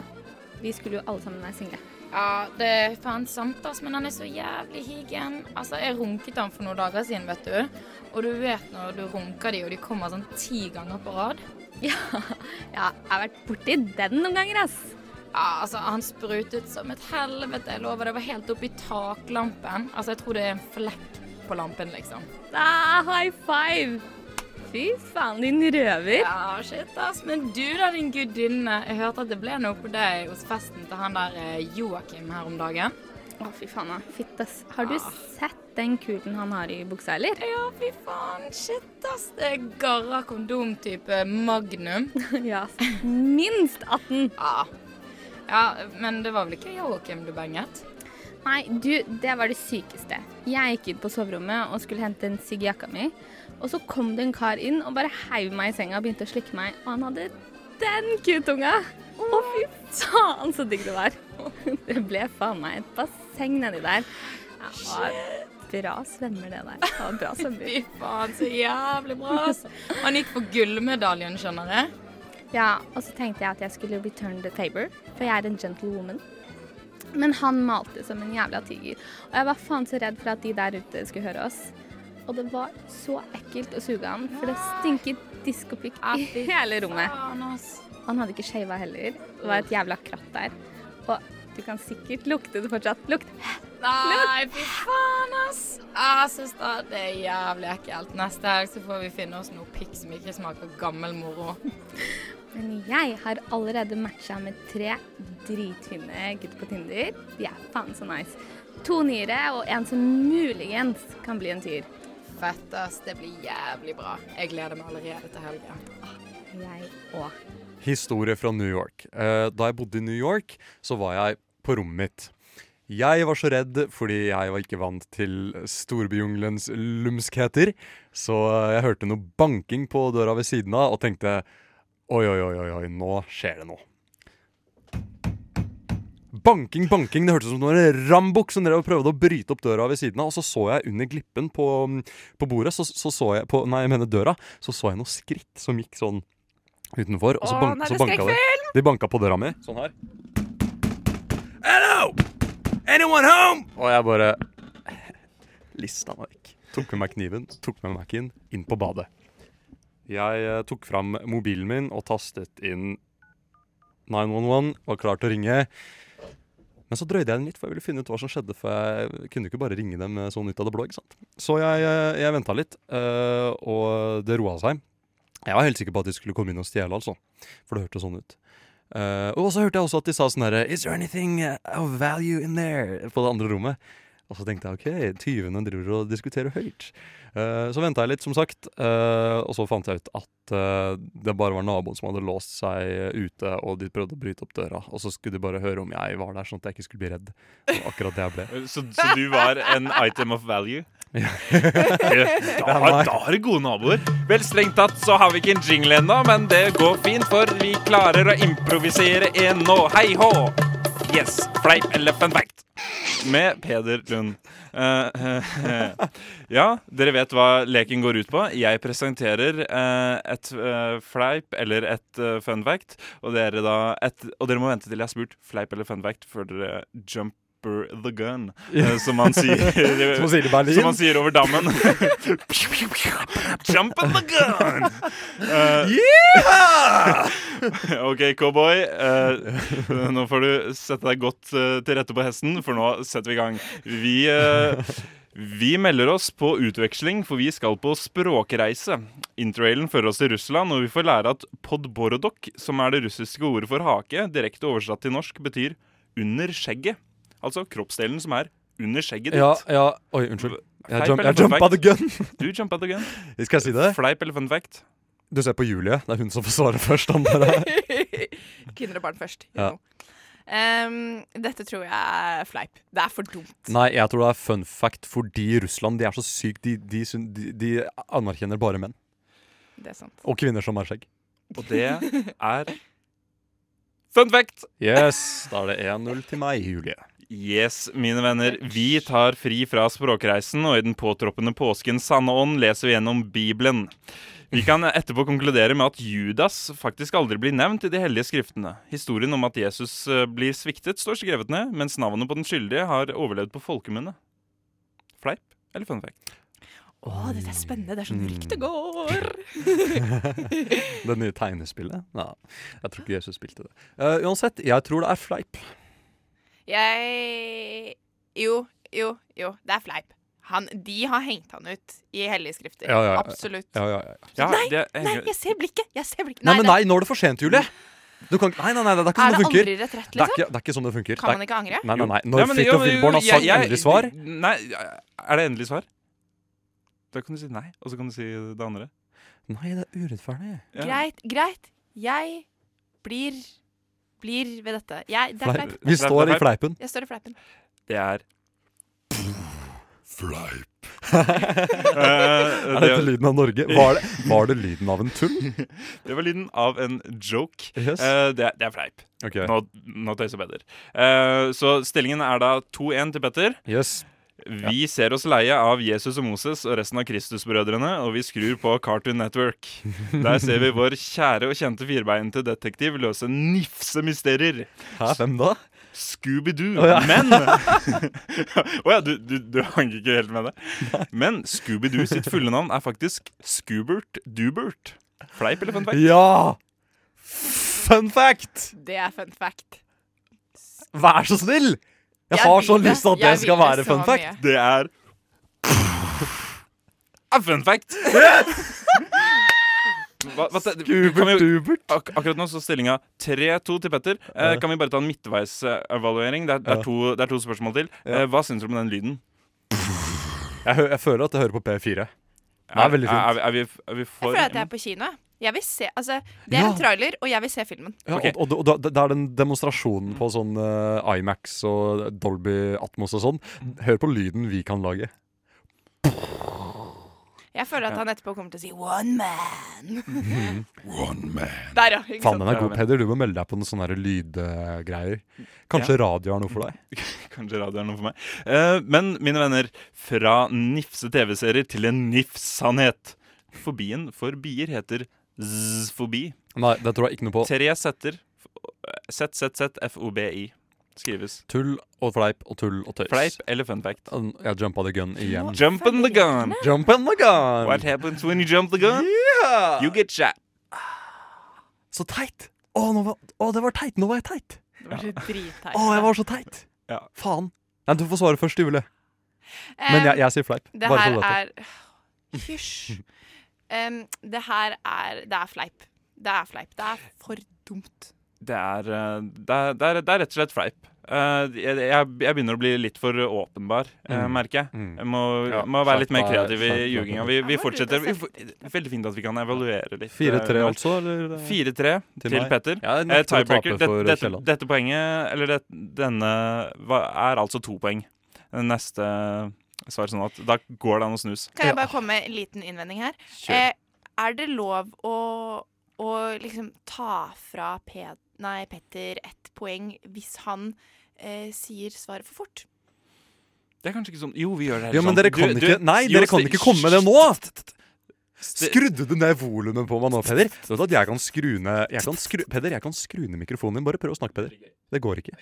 Vi skulle jo alle sammen være single. Ja, det er faen sant, ass, men han er så jævlig higen. Altså, jeg runket han for noen dager siden, vet du. Og du vet når du runker de, og de kommer sånn ti ganger på rad. Ja, ja jeg har vært borti den noen ganger, ass. Ja, altså, han sprutet som et helvete, jeg lover. Det var helt oppi i taklampen. Altså, jeg tror det er en flekk på lampen, liksom. Ah, high five! Fy faen, din røver. Ja, shit, ass. Men du da, din gudinne. Jeg hørte at det ble noe på deg hos festen til han der eh, Joakim her om dagen. Å, fy faen, da. Fitt. Har du sett den kuten han har i buksa, eller? Ja, fy faen. Shit, ass. Det er garra kondomtype Magnum. ja, minst 18. Ja. ja, men det var vel ikke Joakim du banget? Nei, du, det var det sykeste. Jeg gikk inn på soverommet og skulle hente en sigg i jakka mi. Og så kom det en kar inn og bare heiv meg i senga og begynte å slikke meg. Og han hadde den kutunga! Å, fy faen, så digg det var. Det ble faen meg et basseng nedi der. Ja, bra svømmer, det der. Var bra svømmer. Fy faen, så jævlig bra. Han gikk for gullmedaljen, skjønner jeg. Ja, og så tenkte jeg at jeg skulle return the favor, for jeg er en gentlewoman. Men han malte som en jævla tiger. Og jeg var faen så redd for at de der ute skulle høre oss. Og det var så ekkelt å suge han, for det stinket diskopikk i hele rommet. Han hadde ikke shava heller. Det var et jævla kratt der. Og du kan sikkert lukte det fortsatt. Lukt. Nei, fy faen, ass. Jeg søster, det er jævlig ekkelt. Neste helg så får vi finne oss noe pikk som ikke smaker gammel moro. Men jeg har allerede matcha med tre dritfine gutter på Tinder. De er faen så nice. To nyere og en som muligens kan bli en tyr. Fett, ass. Det blir jævlig bra. Jeg gleder meg allerede til helga. Jeg òg. Historie fra New York. Eh, da jeg bodde i New York, så var jeg på rommet mitt. Jeg var så redd fordi jeg var ikke vant til storbyjungelens lumskheter. Så jeg hørte noe banking på døra ved siden av og tenkte oi, oi, oi, oi, nå skjer det noe. Banking, banking. Det hørtes ut som en rambukk som drev prøvde å bryte opp døra ved siden av. Og så så jeg under glippen på, på bordet, så, så så jeg på, Nei, jeg mener døra. Så så jeg noen skritt som gikk sånn utenfor. Og så, Å, bank, nei, så banka de. De banka på døra mi. Sånn her. Hello! Anyone home? Og jeg bare lista meg vekk. Tok med meg kniven, tok med meg Mac-en, inn på badet. Jeg eh, tok fram mobilen min og tastet inn 911, var klar til å ringe. Men så drøyde jeg den litt, for jeg ville finne ut hva som skjedde. For jeg kunne ikke bare ringe dem eh, sånn ut av det blå. ikke sant? Så jeg, eh, jeg venta litt, eh, og det roa seg. Jeg var helt sikker på at de skulle komme inn og stjele, altså. For det hørtes sånn ut. Uh, og så hørte jeg også at de sa sånn herre Is there anything of value in there? På det andre rommet. Og så tenkte jeg OK, tyvene driver og diskuterer høyt. Uh, så venta jeg litt, som sagt. uh, og så fant jeg ut at uh, det bare var naboen som hadde låst seg ute, og de prøvde å bryte opp døra. Og så skulle de bare høre om jeg var der, sånn at jeg ikke skulle bli redd. Og akkurat det jeg ble. Så, så du var en item of value? Ja. da, har- da har du gode naboer. Vel, strengt tatt så har vi ikke en jingle ennå, men det går fint, for vi klarer å improvisere en nå. Hei hå! Yes, fleip eller fun fact. Med Peder Lund. Uh, uh, uh. ja, dere vet hva leken går ut på. Jeg presenterer et fleip eller et fun fact, og dere, da, et, og dere må vente til jeg har spurt fleip eller fun fact før dere jumper the gun, eh, som man sier Som man sier over dammen. Jump the gun! Eh, OK, cowboy. Uh, nå får du sette deg godt uh, til rette på hesten, for nå setter vi i gang. Vi, vi melder oss på utveksling, for vi skal på språkreise. Interrailen fører oss til Russland, og vi får lære at podborodok, som er det russiske ordet for hake, direkte oversatt til norsk betyr 'under skjegget'. Altså kroppsdelen som er under skjegget ditt. Ja, ja Oi, unnskyld. Jeg, jump, jeg jumpa the gun. Du jumpa the gun. Skal jeg si det? Fleip eller fun fact? Du ser på Julie. Det er hun som får svare først. om det der. Kvinner og barn først. Ja. Ehm, dette tror jeg er fleip. Det er for dumt. Nei, jeg tror det er fun fact fordi Russland de er så sykt de, de, de, de anerkjenner bare menn. Det er sant. Og kvinner som er skjegg. Og det er fun fact! Yes, da er det 1-0 til meg, Julie. Yes, mine venner. Vi tar fri fra språkreisen, og i den påtroppende påskens sanne ånd leser vi gjennom Bibelen. Vi kan etterpå konkludere med at Judas faktisk aldri blir nevnt i de hellige skriftene. Historien om at Jesus eh, blir sviktet, står skrevet ned, mens navnet på den skyldige har overlevd på folkemunne. Fleip eller fun fact? Å, dette er spennende. Det er sånn Mm. ryktet går. det nye tegnespillet? Ja, jeg tror ikke Jesus spilte det. Uh, uansett, jeg tror det er fleip. Jeg Jo, jo, jo. Det er fleip. Han, de har hengt han ut i hellige skrifter. Ja, ja, ja. Absolutt. Ja, ja, ja. nei, det er- nei, jeg ser blikket! Jeg ser blikket. Nei, men nei, nå er det for sent, Julie! Du kan, nei, nei, nei, det er ikke Er sånn det funker. aldri liksom? Det er liksom? ikke, det er ikke sånn det funker. Kan man ikke angre? Nei, nei, nei. Når men- Fridtjof Wilborn har jeg- sagt jeg- endelig svar Nei, er det endelig svar? Da kan du si nei, og så kan du si det andre. Nei, det er urettferdig. Ja. Greit, greit. Jeg blir blir ved dette. Jeg, det er Fleip. Vi står i fleipen. Jeg står i fleipen. Det er Fleip. Eh, er dette lyden av Norge? Var det, var det lyden av en tull? Det var lyden av en joke. Yes. Uh, det, er- det er fleip. Okay. Nå, nå tøyser Petter. Uh, så stillingen er da 2-1 til Petter. Yes. Vi ser oss leie av Jesus og Moses og resten av Kristusbrødrene, og vi skrur på Cartoon Network. Der ser vi vår kjære og kjente firbeinte detektiv løse nifse mysterier. Hæ, hvem da? Scooby-Doo. Oh, ja. Men Å ja, du, du, du hang ikke helt med det. Men Scooby-Doo sitt fulle navn er faktisk Scoobert Dubert. Fleip eller fun fact? Ja! Fun fact! Det er fun fact. Vær så snill! Jeg, Jeg har så det. lyst til at det skal det være fun fact. mye. Det er fun fact. Hva, hva, ak akkurat nå så stillinga 3-2 til Petter. Eh, kan vi bare ta en midtveisevaluering? Det, er- det, Ja. det er to spørsmål til. Eh, hva syns du om den lyden? Jeg, hø jeg føler at jeg hører på P4. Det er veldig Er, fint. er, er, vi, er vi Jeg føler at jeg er på kino. Jeg. Vil se, altså, det er Ja. en trailer, og jeg vil se filmen. Ja, og, og, og da- er den demonstrasjonen på sånn uh, IMAX og Dolby Atmos og sånn. Hør på lyden vi kan lage. Jeg føler at han etterpå kommer til å si 'one man'. One man. Der, ja. Ikke Faen, den er god, Peder. Du må melde deg på noen sånne lydgreier. Kanskje radio er noe for deg? Kanskje radio er noe for meg. Uh, men mine venner, fra nifse TV-serier til en nifs-sannhet. Fobien for bier heter z-fobi. Nei, det tror jeg ikke noe på. Tre setter. ZZZFOBI skrives. Tull og fleip og tull og tøys. Fleip eller fun fact? Jeg jumpa the gun igjen. Jump in the gun. Jump in the gun. What happens when you jump the gun? Yeah. You get shot. Så teit! Å, nå var, å, det var teit! Nå var jeg teit! Det var så dritteit. Å, jeg var så teit! Ja. Faen. Nei, du får svare først, Julie. Men jeg, jeg sier fleip. Det Bare her er Hysj. Em, det her er Det er fleip. Det er fleip. Det er for dumt. Det er, eh, det er, det er, det er rett og slett fleip. Uh, jeg, jeg, begynner å bli litt for åpenbar, mm. uh, merker jeg. Mm. Jeg må, Ja, må være litt mer kreativ i ljuginga. Vi, vi fortsetter. Vi, for- veldig fint at vi kan evaluere litt. 4-3 eh, altså, eller? 4-3 Til til. Petter. Ja, er Eh, nødt tiebreaker. tape Det- dette, dette poenget, eller det, denne, er altså to poeng. Neste svar sånn at da går det an å snus. Kan jeg bare komme med en liten innvending her? Eh, er det lov å, å liksom ta fra Ped nei, Petter ett poeng hvis han eh, sier svaret for fort? Det er kanskje ikke sånn Jo, vi gjør det. Ja, men dere kan Du- ikke du- Nei, jo, dere kan ikke komme med det nå! Skrudde du ned volumet på meg nå, Peder? Du vet at jeg kan skru ned jeg kan skru, Peder, jeg kan skru ned mikrofonen din. Bare prøv å snakke, Peder. Det går ikke.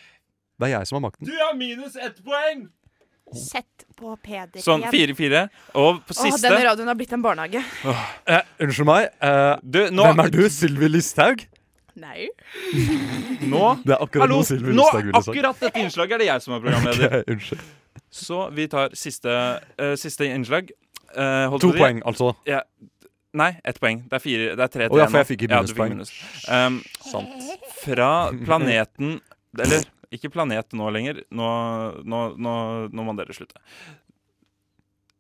Det er jeg som har makten. Du har minus ett poeng! Sett på Peder Sånn igjen. 4-4. Og på Åh, siste denne radioen har blitt en barnehage. Eh, unnskyld meg. eh, nå- Hvem er du? Sylvi Listhaug? Nei. Nå Det er akkurat Hallo, noe Sylvi nå, Listhaug ville sagt. akkurat dette innslaget er det jeg som er programleder. Ok, unnskyld. Så vi tar siste, eh, siste innslag. Eh, holdt To på å si- poeng, altså. Ja. Nei, ett poeng. Det er fire, det er tre Å til ja, én for nå. jeg fikk Ja, du minuspoeng. minus. Um, Sant. Fra planeten Eller ikke planet nå lenger. Nå, nå, nå, nå må dere slutte.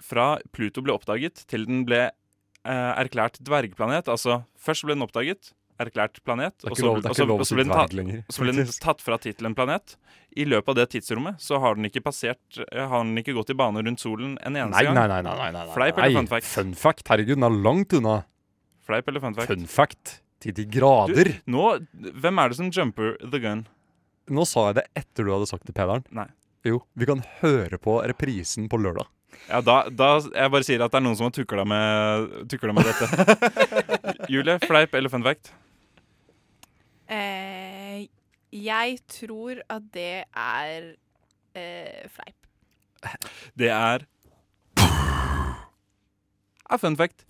Fra Pluto ble oppdaget til den ble eh, erklært dvergplanet. Altså, først ble den oppdaget, erklært planet, og så, lov- og så, og så ble den, tatt, lenger, så ble den tatt fra tittelen planet. I løpet av det tidsrommet så har den ikke passert eh, Har den ikke gått i bane rundt solen en eneste Nei, gang. nei, nei. nei, nei, nei, nei. Fleip eller fun fact? Fun fact, herregud, den er langt unna. Fleip eller fun fact? Fun fact til de grader. Du, nå, hvem er det som jumper the gun? Nå sa jeg det etter du hadde sagt det, Pederen. Nei. Jo, vi kan høre på reprisen på lørdag. Ja, da, da Jeg bare sier at det er noen som har tukla med, tukla med dette. Julie, fleip eller fun fact? Eh, jeg tror at det er eh, fleip. Det er er fun fact.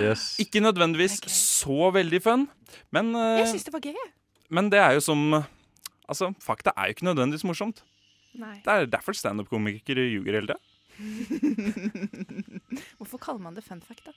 yes. Ikke nødvendigvis så veldig fun, men eh, Jeg syns det var gøy. Men det er jo som Altså, fakta er jo ikke nødvendigvis morsomt. Nei. Det er derfor standup-komikere ljuger hele tida. Hvorfor kaller man det fun fact, da?